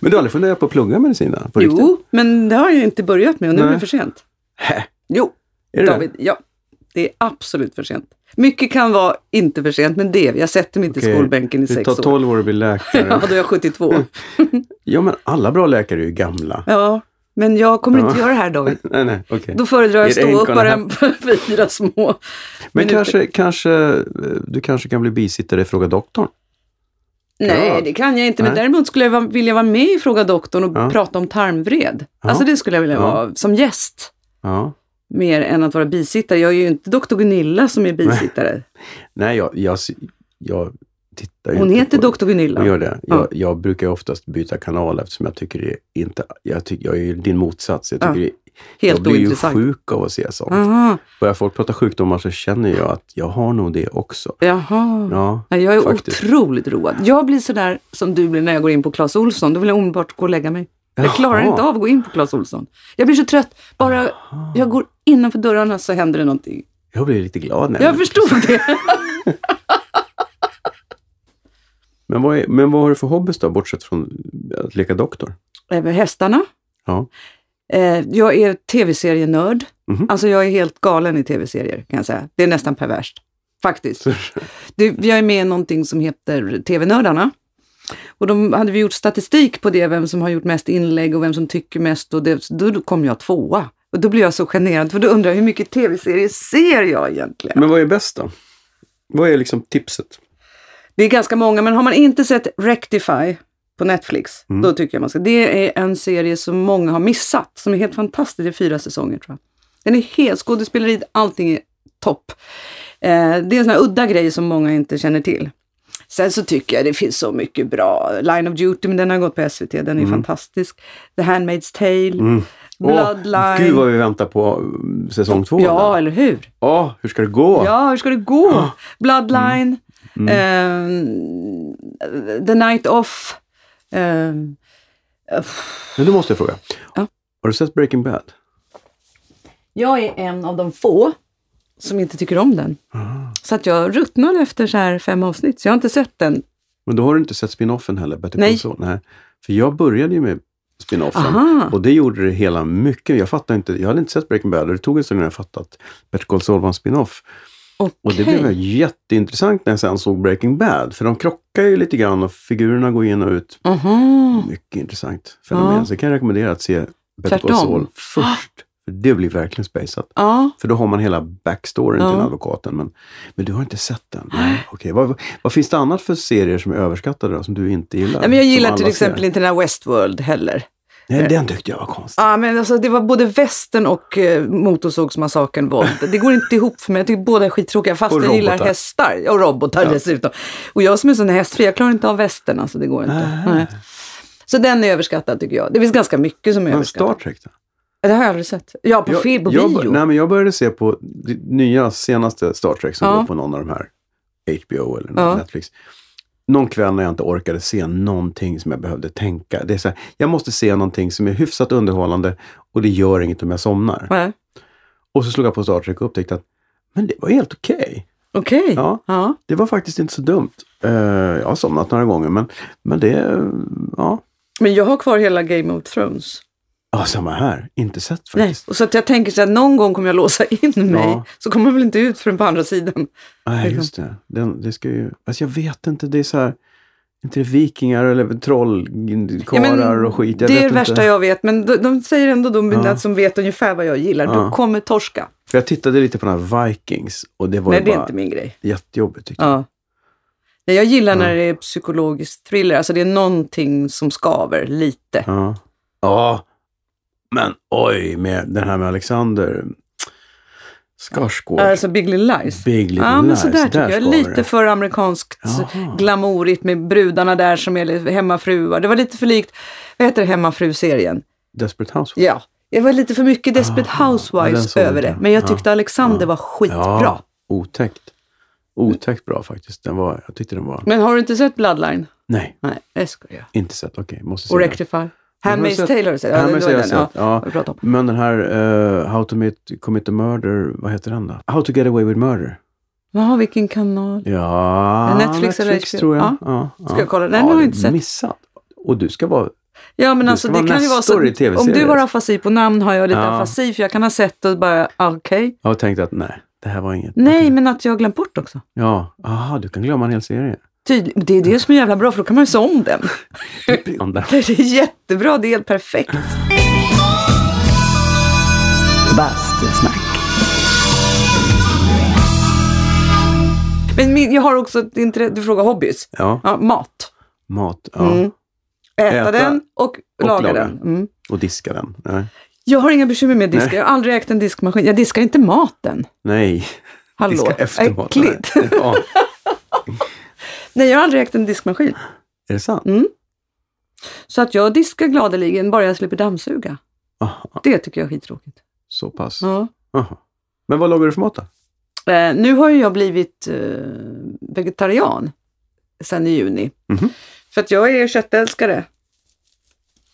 Men du har aldrig funderat på att plugga medicin? då, På riktigt? Jo, men det har jag inte börjat med och nu är Nej. det för sent. Hä? Jo, Är det David, ja. Det är absolut för sent. Mycket kan vara inte för sent, men det, jag sätter mig inte Okej, i skolbänken i Det sex tar år. 12 år att bli Ja, läkare. då är jag 72. ja, men alla bra läkare är ju gamla. Ja, men jag kommer inte Ja. göra det här David. Nej, nej, okej. Då föredrar jag att stå upp bara fyra små Men minuter. kanske, kanske eh, du kanske kan bli bisittare i Fråga doktorn? Nej, Ja. det kan jag inte. Men Nej. däremot skulle jag vilja vara med i Fråga doktorn och Ja. prata om tarmvred. Ja. Alltså det skulle jag vilja Ja. vara som gäst. Ja. Mer än att vara bisittare. Jag är ju inte doktor Gunilla som är bisittare. Nej, jag, jag, jag tittar Hon heter på- doktor Gunilla. Hon gör det. Ja. Jag, jag brukar oftast byta kanal eftersom jag tycker det inte... Jag, tycker, jag är ju din motsats. Jag, tycker Ja. det, Helt jag blir ju sjuk av att se sånt. Aha, Börjar folk prata sjukdomar så känner jag att jag har nog det också. jaha. Ja, Nej, jag är faktiskt. otroligt road. Jag blir sådär som du blir när jag går in på Clas Olsson. Då vill jag omedelbart gå och lägga mig. Jag klarar Jaha. inte av att gå in på Clas Olsson. Jag blir så trött. Bara jag går innanför dörrarna så händer det någonting. Jag blir lite glad när Jag förstod det. Men vad, är, men vad har du för hobbys då, bortsett från att leka doktor? Över hästarna. Ja. Eh, jag är tv-serienörd. Mhm. Alltså jag är helt galen i tv-serier kan jag säga. Det är nästan perverst. Faktiskt. Det, jag är med i någonting som heter TV-nördarna. Och då hade vi gjort statistik på det, vem som har gjort mest inlägg och vem som tycker mest. Och det, då, då kom jag tvåa. Och då blir jag så generad, för då undrar jag hur mycket tv-serier ser jag egentligen? Men vad är bäst då? Vad är liksom tipset? Det är ganska många, men har man inte sett Rectify på Netflix, Mm. då tycker jag man ska. Det är en serie som många har missat, som är helt fantastisk. Det är fyra säsonger tror jag. Den är helt, skådespeleriet, allting är topp. Eh, det är en sån här udda grej som många inte känner till. Sen så tycker jag det finns så mycket bra. Line of Duty, men den har gått på SVT, den är fantastisk. The Handmaid's Tale, Mm. Bloodline. Åh, gud vad vi väntar på mm, säsong två. ja, eller hur? Ja, hur ska det gå? Ja, hur ska det gå? Bloodline, Mm. Ehm, The Night Off. ehm, Men då måste jag fråga. Ja. Har du sett Breaking Bad? jag är en av de få som inte tycker om den. Ah. Så att jag ruttnade efter så här fem avsnitt, så jag har inte sett den. Men då har du inte sett spin-offen heller, Better Nej. Saul? Nej. För jag började ju med spinoffen. Aha. Och det gjorde det hela mycket. Jag fattade inte, jag hade inte sett Breaking Bad och det tog en stund innan jag fattade att Better Call Saul var en spinoff. Och det blev jätteintressant när jag sen såg Breaking Bad. För de krockar ju lite grann och figurerna går in och ut. Aha. Mycket intressant fenomen. Ja. Så jag kan rekommendera att se Better Call. Saul först. För det blir verkligen spaceat. Ja. För då har man hela backstoryn Ja. till advokaten. Men, men du har inte sett den? Nej. Okej. Vad, vad, finns det annat för serier som är överskattade då, som du inte gillar? Nej, men jag gillar till ser? exempel inte den här Westworld heller. Nej, den tyckte jag var konstig. Ja, men alltså, det var både västern och eh, motorsågsmassakern våld. Det går inte ihop för mig. Jag tycker båda är skittråkiga fast Och jag gillar robotar. hästar. Och robotar Ja. dessutom. Och jag som är sån hästfri, jag klarar inte av västern. Alltså, det går inte. Nej. Så den är överskattad tycker jag. Det finns ganska mycket som är Men överskattat. Star Trek då? Det har jag aldrig sett. Ja, på, film, på jag, bio. nej, men jag började se på nya senaste Star Trek som Ja. går på någon av de här HBO eller Ja. Netflix. Någon kväll när jag inte orkade se någonting som jag behövde tänka. Det är så här, jag måste se någonting som är hyfsat underhållande och det gör inget om jag somnar. Nej. Och så slog jag på Star Trek och upptäckte att men det var helt okej. Okej. Ja. Ja. Det var faktiskt inte så dumt. Eh, jag har somnat några gånger men, men det, ja. Men jag har kvar hela Game of Thrones. Ja, samma här. Inte sett Nej. faktiskt. Och så att jag tänker så att någon gång kommer jag låsa in mig. Ja. Så kommer jag väl inte ut förrän på andra sidan. Nej, just det. Den, det ska ju, alltså jag vet inte, det är så här, inte det vikingar eller trollkarlar och skit. Jag det är det värsta inte. jag vet, men de, de säger ändå de Ja. som vet ungefär vad jag gillar. Ja. De kommer torska. För jag tittade lite på den här Vikings och det var Nej, ju det är bara inte min grej. jättejobbigt tyckte jag. Ja. Nej, jag gillar när Ja. det är psykologisk thriller, alltså det är någonting som skaver lite. Ja. ja. Men oj, med den här med Alexander Skarsgård. Alltså Big Little Lies. Big Little Ja, men Lies. sådär tycker jag. skaver Lite det. för amerikanskt Jaha. glamourigt med brudarna där som är hemmafruar. Det var lite för likt, vad heter det, hemmafru-serien? Desperate Housewives. Ja, det var lite för mycket Desperate Ah, ja, den Housewives jag över det. Men jag Ja, tyckte Alexander ja. var skitbra. Ja, otäckt. Otäckt bra faktiskt. Den var, jag tyckte den var... Men har du inte sett Bloodline? Nej, Nej, det ska jag. inte sett. Okej, måste se Och den. Rectify? har Handmaid's Tale har du sett? Ja, Handmaid's sett, ja. om. Men den här uh, How to meet, commit a murder, vad heter den då? How to get away with murder. Jaha, vilken kanal? Ja, Netflix eller HBO? tror jag. Ja. Ja. Ja, Ska jag kolla? Nej, ja, den har jag inte sett. Missat. Och du ska vara... Ja, men alltså det kan ju vara så. Om du har afasi på namn har jag lite Ja. afasi, för jag kan ha sett och bara, ah, okej. Jag har tänkt att nej, det här var inget. Nej, men att jag har glömt bort också. Ja, aha, du kan glömma en hel serie. Tydlig, det är det som är jävla bra, för då kan man ju se om den. Det är jättebra, det är helt perfekt. Bastusnack. Men min, jag har också ett intresse, du frågar hobbys. Ja, Ja, mat. mat. Ja. Mm. Äta, Äta den och, och laga, laga. den. Mm. Och diska den. Nej. Jag har inga bekymmer med diska. Nej. Jag har aldrig ägt en diskmaskin. Jag diskar inte maten. Nej. Hallå, Diska efter maten. äckligt. Ja. Nej, jag har aldrig ägt en diskmaskin. Är det sant? Mm. Så att jag diskar gladeligen bara jag slipper dammsuga. Aha, Det tycker jag är skittråkigt. så pass. Ja. Aha. Men vad lagar du för mat då? Eh, nu har ju jag blivit eh, vegetarian sedan i juni. Mhm. För att jag är köttälskare.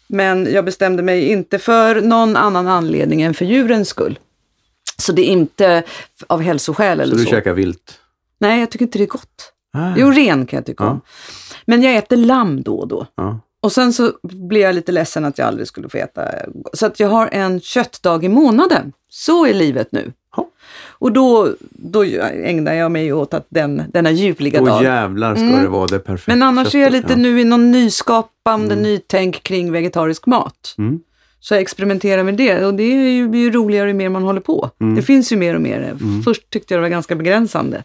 Men jag bestämde mig inte för någon annan anledning än för djurens skull. Så det är inte av hälsoskäl Så eller du så. käkar vilt? Nej, jag tycker inte det är gott. Ah, Jo, ren kan jag tycka Ja. om. Men jag äter lamm då och då. ja. Och sen så blir jag lite ledsen att jag aldrig skulle få äta. Så att jag har en köttdag i månaden. Så är livet nu. Ja. Och då, då ägnar jag mig åt att den, denna ljuvliga dag. jävlar ska Mm. det vara det perfekta Men annars är jag köttet. lite nu i någon nyskapande Mm. nytänk kring vegetarisk mat. Mm. Så jag experimenterar med det och det är ju, blir ju roligare ju mer man håller på. Mm. Det finns ju mer och mer. Först tyckte jag det var ganska begränsande.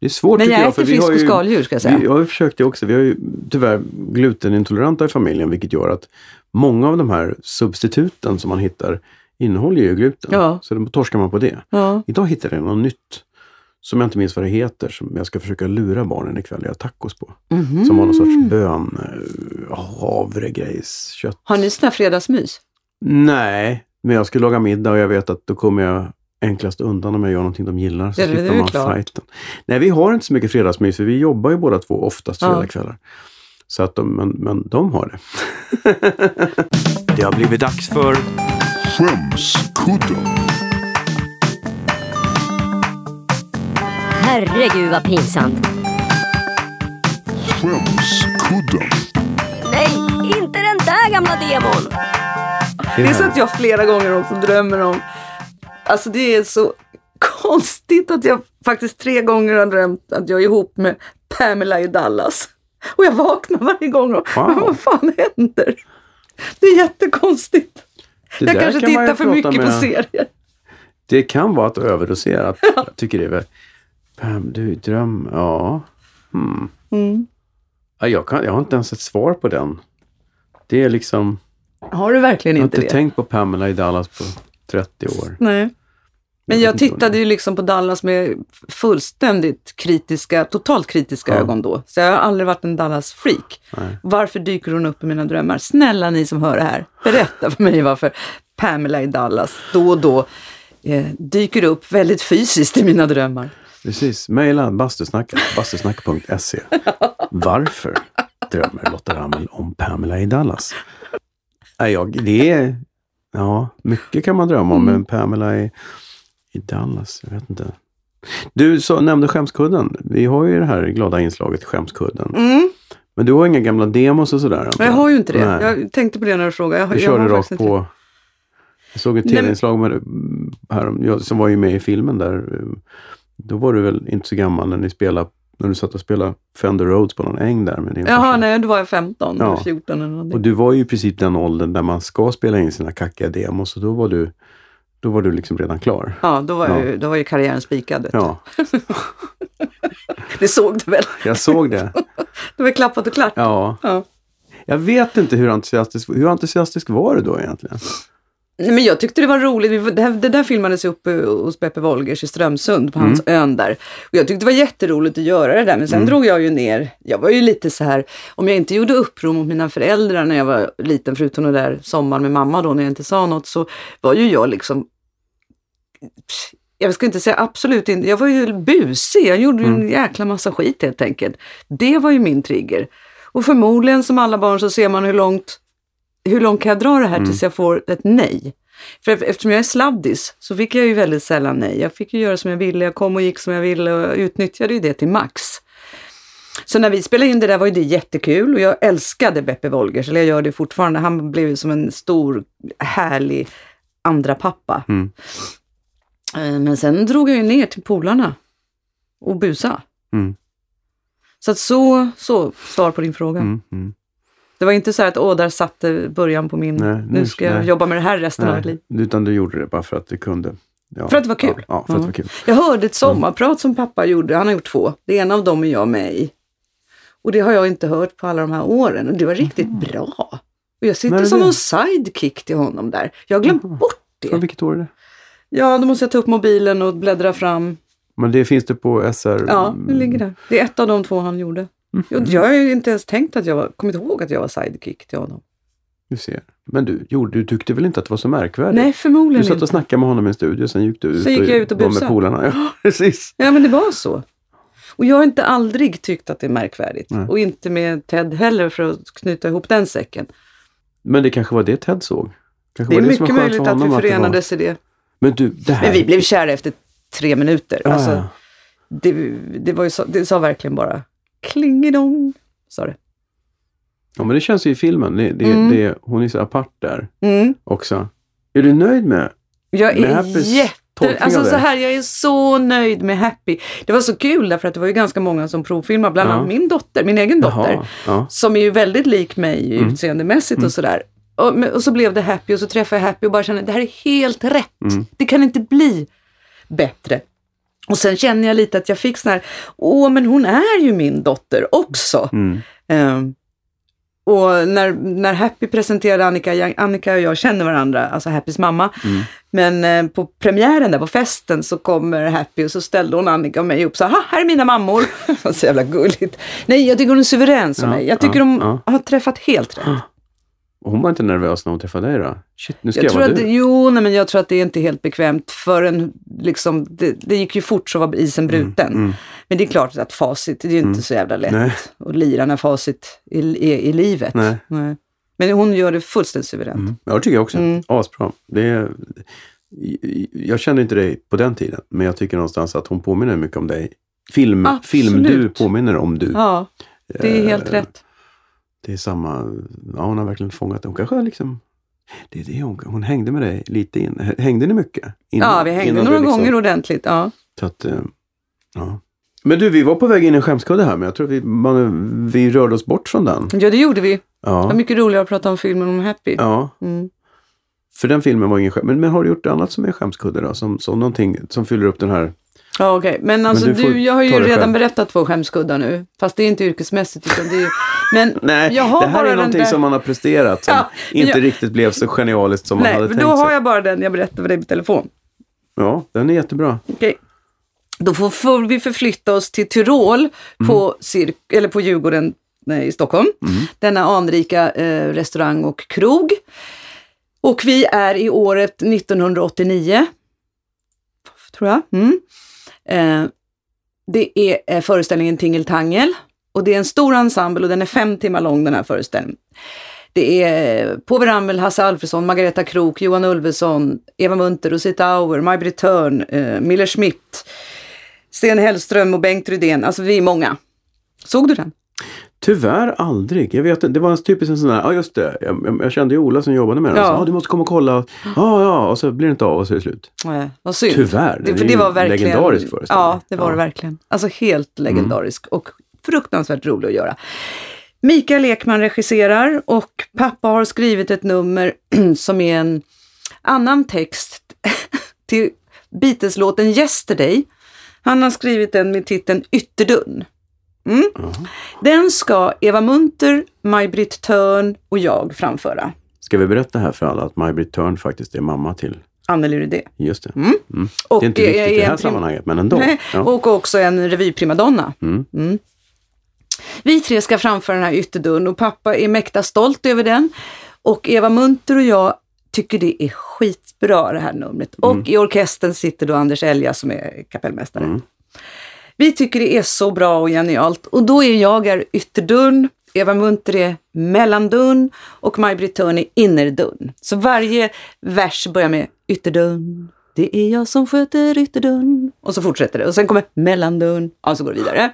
Det är svårt Men tycker jag jag. för äter vi fisk har och ju- skaldjur ska jag säga. Vi, jag har försökt det också. Vi har ju tyvärr glutenintoleranta i familjen vilket gör att många av de här substituten som man hittar innehåller ju gluten. Ja. Så då torskar man på det. Ja. Idag hittade jag något nytt som jag inte minns vad det heter som jag ska försöka lura barnen ikväll göra tacos på. Mhm. Som var någon sorts bön, eh, havregrejs, kött. Har ni sådana fredagsmys? Nej, men jag ska laga middag och jag vet att då kommer jag enklast undan om jag gör någonting de gillar. Så Ja, slipper man klart. fighten. Nej, vi har inte så mycket fredagsmys för vi jobbar ju båda två oftast Ja. fredagskvällar. Så att de, men, men de har det. det har blivit dags för Skämskudden. Herregud vad pinsamt. Skämskudden. Nej, inte den där gamla demon! Det är så att jag flera gånger också drömmer om, alltså det är så konstigt att jag faktiskt tre gånger har drömt att jag är ihop med Pamela i Dallas. Och jag vaknar varje gång och, Wow. vad fan händer? Det är jättekonstigt. Det jag kanske kan tittar för mycket på med- serier. Det kan vara att överdosera. Att Jag tycker det är väl... Pam, du dröm... Ja. Hmm. Mm. Ja, jag, kan, jag har inte ens ett svar på den. Det är liksom... Har du verkligen Jag har inte inte det? tänkt på Pamela i Dallas på 30 år. Nej. Men jag tittade ju liksom på Dallas med fullständigt kritiska, totalt kritiska Ja. ögon då. Så jag har aldrig varit en Dallas-freak. Varför dyker hon upp i mina drömmar? Snälla ni som hör det här, berätta för mig varför Pamela i Dallas då och då eh, dyker upp väldigt fysiskt i mina drömmar. Precis. Mejla bastusnack, bastusnack.se. Varför drömmer Lotta Rammel om Pamela i Dallas? Jag, det är... Ja, mycket kan man drömma om, men Pamela i, i Dallas, jag vet inte. Du så, nämnde skämskudden. Vi har ju det här glada inslaget Skämskudden. Mm, Men du har inga gamla demos och sådär? jag har ju inte det. Nej. Jag tänkte på det när du frågade. Jag, Du jag körde har rakt på... Jag såg ett tv-inslag med, här, jag, som var ju med i filmen där. Då var du väl inte så gammal när ni spelade, när du satt och spelade Fender Rhodes på någon äng där med din. Jaha, farsa. nej, då var jag 15 Ja. eller 14 eller någonting. Och du var ju i princip den åldern där man ska spela in sina kackiga demos och då var du, då var du liksom redan klar. Ja, då var, Ja. Ju, då var ju karriären spikad. Ja, Det såg du väl? jag såg det. Det var klappat och klart. Ja. Ja. Jag vet inte hur entusiastisk, hur entusiastisk var du då egentligen? Nej, men jag tyckte det var roligt. Det, här, det där filmades ju uppe hos Beppe Wolgers i Strömsund på Mm. hans ön där. Och jag tyckte det var jätteroligt att göra det där. Men sen drog jag ju ner. Jag var ju lite så här, om jag inte gjorde uppror mot mina föräldrar när jag var liten, förutom den där sommaren med mamma då när jag inte sa något, så var ju jag liksom jag ska inte säga absolut inte, jag var ju busig, jag gjorde ju en jäkla massa skit helt enkelt. Det var ju min trigger. Och förmodligen som alla barn så ser man hur långt, hur långt kan jag dra det här tills jag får ett nej. För ef- eftersom jag är sladdis så fick jag ju väldigt sällan nej. Jag fick ju göra som jag ville, jag kom och gick som jag ville och utnyttjade ju det till max. Så när vi spelade in det där var ju det jättekul och jag älskade Beppe Wolgers, eller jag gör det fortfarande. Han blev ju som en stor, härlig andra pappa. Mm. Eh, Men sen drog jag ju ner till polarna och busa. Mm. Så att så, så, svar på din fråga. Mm, mm. Det var inte så att åh, där satte början på min, Nej, nu ska jag nej. jobba med det här resten av mitt liv. Nej, utan du gjorde det bara för att det kunde. Ja. För att det var kul. Ja, för att det var kul. Jag hörde ett sommarprat som pappa gjorde, han har gjort två. Det ena av dem är jag med i. Och det har jag inte hört på alla de här åren och det var riktigt bra. Och jag sitter som det? en sidekick till honom där. Jag har glömt bort Från det. vilket år är det? Ja, då måste jag ta upp mobilen och bläddra fram. Men det finns det på SR? Ja, det ligger där. Det är ett av de två han gjorde. Jag, jag har ju inte ens tänkt att jag var, kommit ihåg att jag var sidekick till honom. Du ser. Men du, gjorde, du tyckte väl inte att det var så märkvärdigt? Nej, Du förmodligen satt inte. och snackade med honom i en studio, sen gick du ut Sen gick jag ut och var med busade. polarna. Ja, precis. Ja, men det var så. Och jag har inte aldrig tyckt att det är märkvärdigt. Nej. Och inte med Ted heller för att knyta ihop den säcken. Men det kanske var det Ted såg? Kanske Det är var mycket möjligt att vi det var- förenades i det. Men du, det här... Men vi blev kära efter tre minuter. Ja, Alltså, ja. det, det, var ju så, det sa verkligen bara klingedong, sa det. ja, men det känns ju i filmen. Det, det, Mm. det, hon är så apart där Mm. också. Är du nöjd med Jag Med är Happys jätte... Alltså så här, jag är så nöjd med Happy. Det var så kul därför att det var ju ganska många som provfilmade, bland Ja. annat min dotter, min egen dotter. Jaha, ja. Som är ju väldigt lik mig Mm. utseendemässigt och sådär. Och, och så blev det Happy och så träffade jag Happy och bara kände det här är helt rätt. Mm. Det kan inte bli bättre. Och sen känner jag lite att jag fick sån här, åh men hon är ju min dotter också. Mm. Ehm, och när, när Happy presenterade Annika, Annika och jag känner varandra, alltså Happys mamma. Mm. Men eh, på premiären där på festen så kommer Happy och så ställde hon Annika och mig upp så här, "Ha, här är mina mammor. Så jävla gulligt. Nej, jag tycker hon är suverän som Ja, mig. Jag tycker ja, de ja. har träffat helt rätt. Hon var inte nervös när hon träffade dig då? Shit, nu ska Jag jag, vara att, du. jo, nej, men jag tror att det är inte helt bekvämt förrän liksom, det, det gick ju fort så var isen bruten. mm. Men det är klart att facit, det är ju inte så jävla lätt Nej. att lira när facit i, i, i livet. Nej. Men hon gör det fullständigt suveränt. Mm. Ja, det tycker jag också. Mm. Asbra. Det är, jag kände inte dig på den tiden, men jag tycker någonstans att hon påminner mycket om dig. Film, Absolut. film du påminner om du. Ja, det är helt Eh, rätt. Det är samma, ja hon har verkligen fångat det. Hon kanske liksom, det är det hon, hon hängde med dig lite in. Hängde ni mycket? Innan- Ja, vi hängde några liksom- gånger ordentligt. Ja. Så att, eh, ja. Men du, vi var på väg in i en skämskudde här, men jag tror vi, man, vi rörde oss bort från den. ja, det gjorde vi. Det var Ja, mycket roligare att prata om filmen om Happy. ja. Mm. för den filmen var ingen skäm. Men, men har du gjort annat som är skämskudde då? Som, som någonting som fyller upp den här? Ja, okej. Men alltså du du, får jag har ju redan själv. berättat två skämskuddar nu. Fast det är inte yrkesmässigt. Utan det är, men Nej, jag har det här bara är någonting där- som man har presterat som Ja, men inte jag- riktigt blev så genialiskt som man Nej, hade för tänkt då sig. har jag bara den jag berättade för dig på telefon. Ja, den är jättebra. Okej. Då får, får vi förflytta oss till Tyrol på, cirk, eller på Djurgården nej, i Stockholm. Denna anrika eh, restaurang och krog. Och vi är i året 1989. Tror jag. Mm. Eh, det är eh, föreställningen Tingeltangel. Och det är en stor ensemble och den är fem timmar lång den här föreställningen. Det är eh, Povel Ramel, Hasse Alfredson, Margareta Krook, Johan Ulveson, Eva Munter, Rosita Auer, Maj-Britt Törn, eh, Miller Schmidt, Sten Hellström och Bengt Rydén. Alltså vi är många. Såg du den? Tyvärr aldrig. Jag vet, det var en typisk en sån där, ja just det, jag, jag, kände ju Ola som jobbade med den. Ja. Så, ah, du måste komma och kolla. Ja, ja, och så blir det inte av och så är det slut. Nej, vad synd. Tyvärr, Det, för det var verkligen, legendarisk föreställning. Ja, det var Ja. Mm. det verkligen. Alltså helt legendarisk och fruktansvärt rolig att göra. Mikael Ekman regisserar och pappa har skrivit ett nummer som är en annan text till Beatles-låten Yesterday. Han har skrivit den med titeln Ytterdörren. Mm. Den ska Eva Munter, Maj-Britt Törn och jag framföra. Ska vi berätta här för alla att Maj-Britt Törn faktiskt är mamma till, Anneli Rydé. just det. Mm. Mm. Och Det är inte viktigt i det här sammanhanget, men ändå. Nej, Ja. Och också en revyprimadonna. Mm. Mm. Vi tre ska framföra den här ytterdörren och pappa är mäkta stolt över den. Och Eva Munter och jag tycker det är skitbra det här numret. Och i orkestern sitter då Anders Elja som är kapellmästare. Vi tycker det är så bra och genialt och då är jag är ytterdörren, Eva Munter är mellandörren och Maj-Britt Törn är innerdörren. Så varje vers börjar med ytterdörren, det är jag som sköter ytterdörren. Och så fortsätter det och sen kommer mellandörren, och så går det vidare.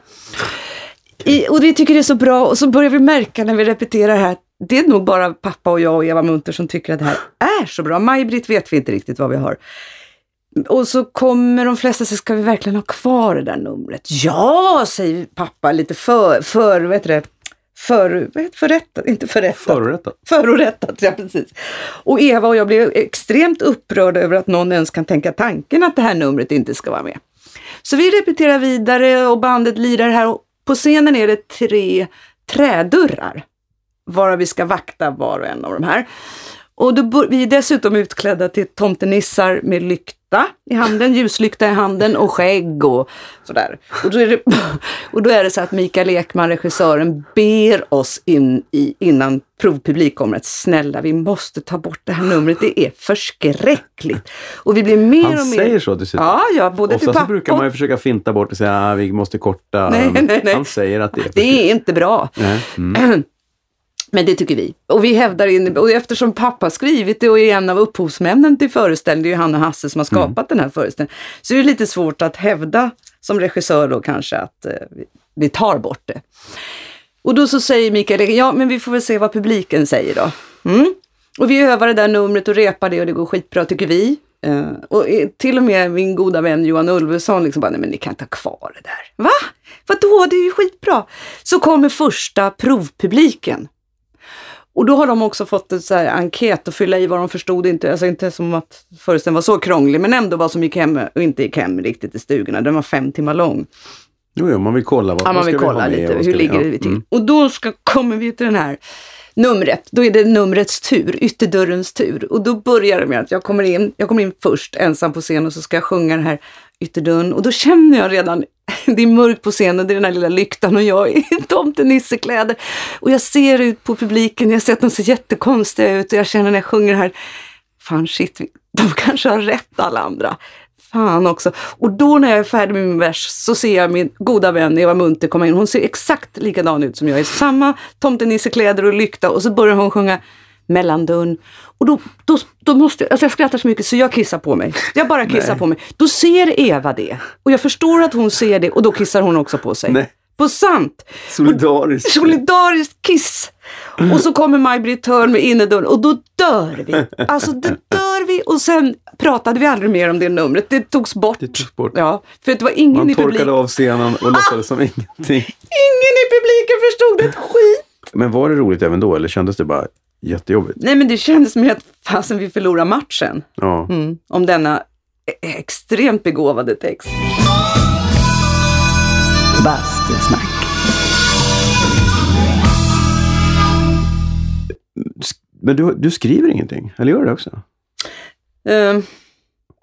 I, och vi tycker det är så bra och så börjar vi märka när vi repeterar här, det är nog bara pappa och jag och Eva Munter som tycker att det här är så bra. Maj-Britt vet vi inte riktigt vad vi har. Och så kommer de flesta sig, ska vi verkligen ha kvar det där numret? Ja, säger pappa lite för, för vad heter det, för, vad heter förrättat, inte förrättat. Förorättat. Förorättat, ja precis. Och Eva och jag blev extremt upprörda över att någon ens kan tänka tanken att det här numret inte ska vara med. Så vi repeterar vidare och bandet lirar här och på scenen är det tre trädörrar. Varav vi ska vakta var och en av de här. Och då, vi är dessutom utklädda till tomtenissar med lykta i handen, ljuslykta i handen och skägg och sådär. Och då är det, och då är det så att Mikael Ekman, regissören, ber oss in i, innan provpublik kommer att snälla, vi måste ta bort det här numret, det är förskräckligt. Och vi blir mer Han och mer... säger så till slut. Ja, ja, både till pappa så brukar man ju försöka finta bort och säga att vi måste korta. Nej, nej, nej. Han säger att det är Det är inte bra. Mm. Men det tycker vi. Och vi hävdar in, och eftersom pappa skrivit det och är en av upphovsmännen till föreställningen, det är ju han och Hasse som har skapat den här föreställningen, så är det lite svårt att hävda som regissör då kanske att eh, vi, tar bort det. Och då så säger Mikael, ja men vi får väl se vad publiken säger då. Mm. Och vi övar det där numret och repar det och det går skitbra tycker vi. Eh, och till och med min goda vän Johan Ulveson liksom bara, nej men ni kan inte ha kvar det där. Va? Vadå? Det är ju skitbra. Så kommer första provpubliken. Och då har de också fått en så här enkät att fylla i vad de förstod, inte, alltså inte som att föreställningen var så krånglig, men ändå vad som gick hem och inte gick hem riktigt i stugorna. Den var fem timmar lång. Jo, jo, man vill kolla vad, Ja, man vill vi kolla med lite, hur vi- ligger ja, det till? mm. Och då ska, kommer vi till den här numret. Då är det numrets tur, ytterdörrens tur. Och då börjar det med att jag kommer in, jag kommer in först ensam på scen och så ska jag sjunga den här ytterdörren. Och då känner jag redan, det är mörkt på scenen, det är den här lilla lyktan och jag i tomtenissekläder. Och jag ser ut på publiken, jag ser att de ser jättekonstiga ut och jag känner när jag sjunger här, fan shit, de kanske har rätt alla andra. Fan också. Och då när jag är färdig med min vers så ser jag min goda vän Eva Munter komma in. Hon ser exakt likadan ut som jag. I samma tomtenissekläder och lykta och så börjar hon sjunga mellandörren. Och då, då, då måste jag, alltså jag skrattar så mycket så jag kissar på mig. Jag bara kissar Nej. på mig. Då ser Eva det. Och jag förstår att hon ser det och då kissar hon också på sig. Nej. på sant. Solidariskt. Solidariskt kiss. Och så kommer Maj-Britt Hörn med innerdörren och då dör vi. Alltså då dör vi och sen pratade vi aldrig mer om det numret. Det togs bort. Det togs bort. Ja, för det var ingen Man i publiken. torkade av scenen och låtsades som ingenting. Ingen i publiken förstod ett skit. Men var det roligt även då eller kändes det bara jättejobbigt? Nej men det kändes mer att fasen vi förlorar matchen. Ja. Mm, om denna e- extremt begåvade text. Bastusnack. Men du, du skriver ingenting? Eller gör du det också?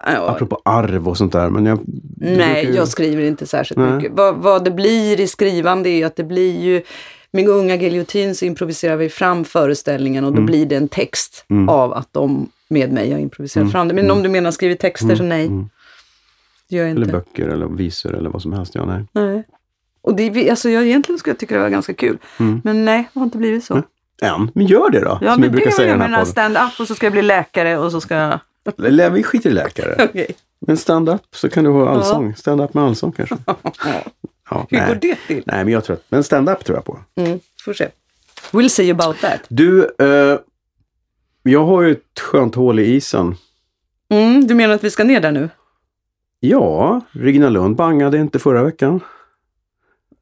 Ja, Apropå arv och sånt där. Men jag, nej, ju- jag skriver inte särskilt Nej. mycket. Vad, vad det blir i skrivande är att det blir ju med Unga Giljotin så improviserar vi fram föreställningen och Mm. då blir det en text av att de med mig har improviserat fram det. Men om du menar skrivit texter så nej. Det gör jag Mm. Eller inte. böcker eller visor eller vad som helst. Ja, nej. Nej. Och det, alltså jag egentligen skulle jag tycka det var ganska kul. Men nej, det har inte blivit så. Än. Men gör det då. Ja, som vi brukar säga i jag den här podden. stand-up och så ska jag bli läkare och så ska jag... Vi skiter i läkare. Okej. Men stand-up så kan du ha allsång. Stand-up med allsång kanske. Ja, Hur nej. går det till? Nej, men jag tror att, men stand-up tror jag på. Mm, får se. We'll see about that. Du, eh, jag har ju ett skönt hål i isen. Mm, du menar att vi ska ner där nu? Ja, Regina Lund bangade inte förra veckan.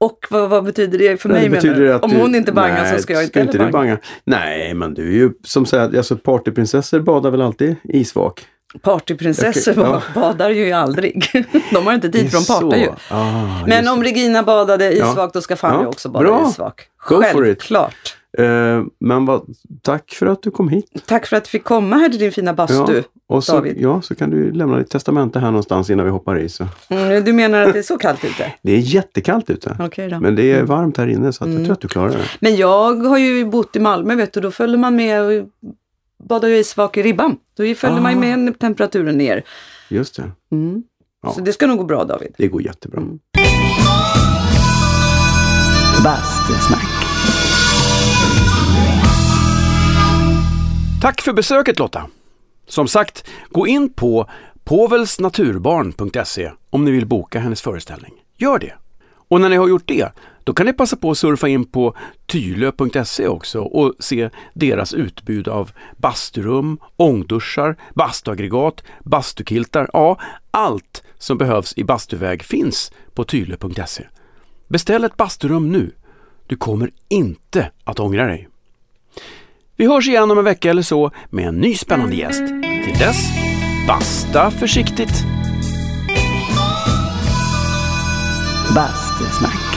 Och vad, vad betyder det för mig det betyder menar att Om du- hon inte bangar nej, så ska jag inte ska heller inte banga. banga. Nej, men du är ju som sagt, alltså partyprinsessor badar väl alltid isvak? Partyprinsessor Okej, ja. badar ju aldrig. De har inte tid för de partar ju. Ah, Men om. Regina badade Ja. isvak, då ska Fanny Ja, också bada bra. isvak. Go. Självklart. Eh, men vad, tack för att du kom hit. Tack för att du fick komma här till din fina bastu. Ja, och så, David. ja, så kan du lämna ditt testamente här någonstans innan vi hoppar i. Så. Mm, du menar att det är så kallt ute? Det är jättekallt ute. Okej då. Men det är varmt här inne så att jag tror att du klarar det. Men jag har ju bott i Malmö, vet du, då följde man med och badade ju isvak i ribban. Då följde man ju med temperaturen ner. Just det. Mm. Ja. Så det ska nog gå bra David. Det går jättebra. Mm. Bastusnack. Tack för besöket Lotta! Som sagt, gå in på povelsnaturbarn.se om ni vill boka hennes föreställning. Gör det! Och när ni har gjort det, då kan ni passa på att surfa in på tylö.se också och se deras utbud av basturum, ångduschar, bastuaggregat, bastukiltar. Ja, allt som behövs i bastuväg finns på tylö.se. Beställ ett basturum nu. Du kommer inte att ångra dig. Vi hörs igen om en vecka eller så med en ny spännande gäst. Till dess, basta försiktigt! Bastusnack.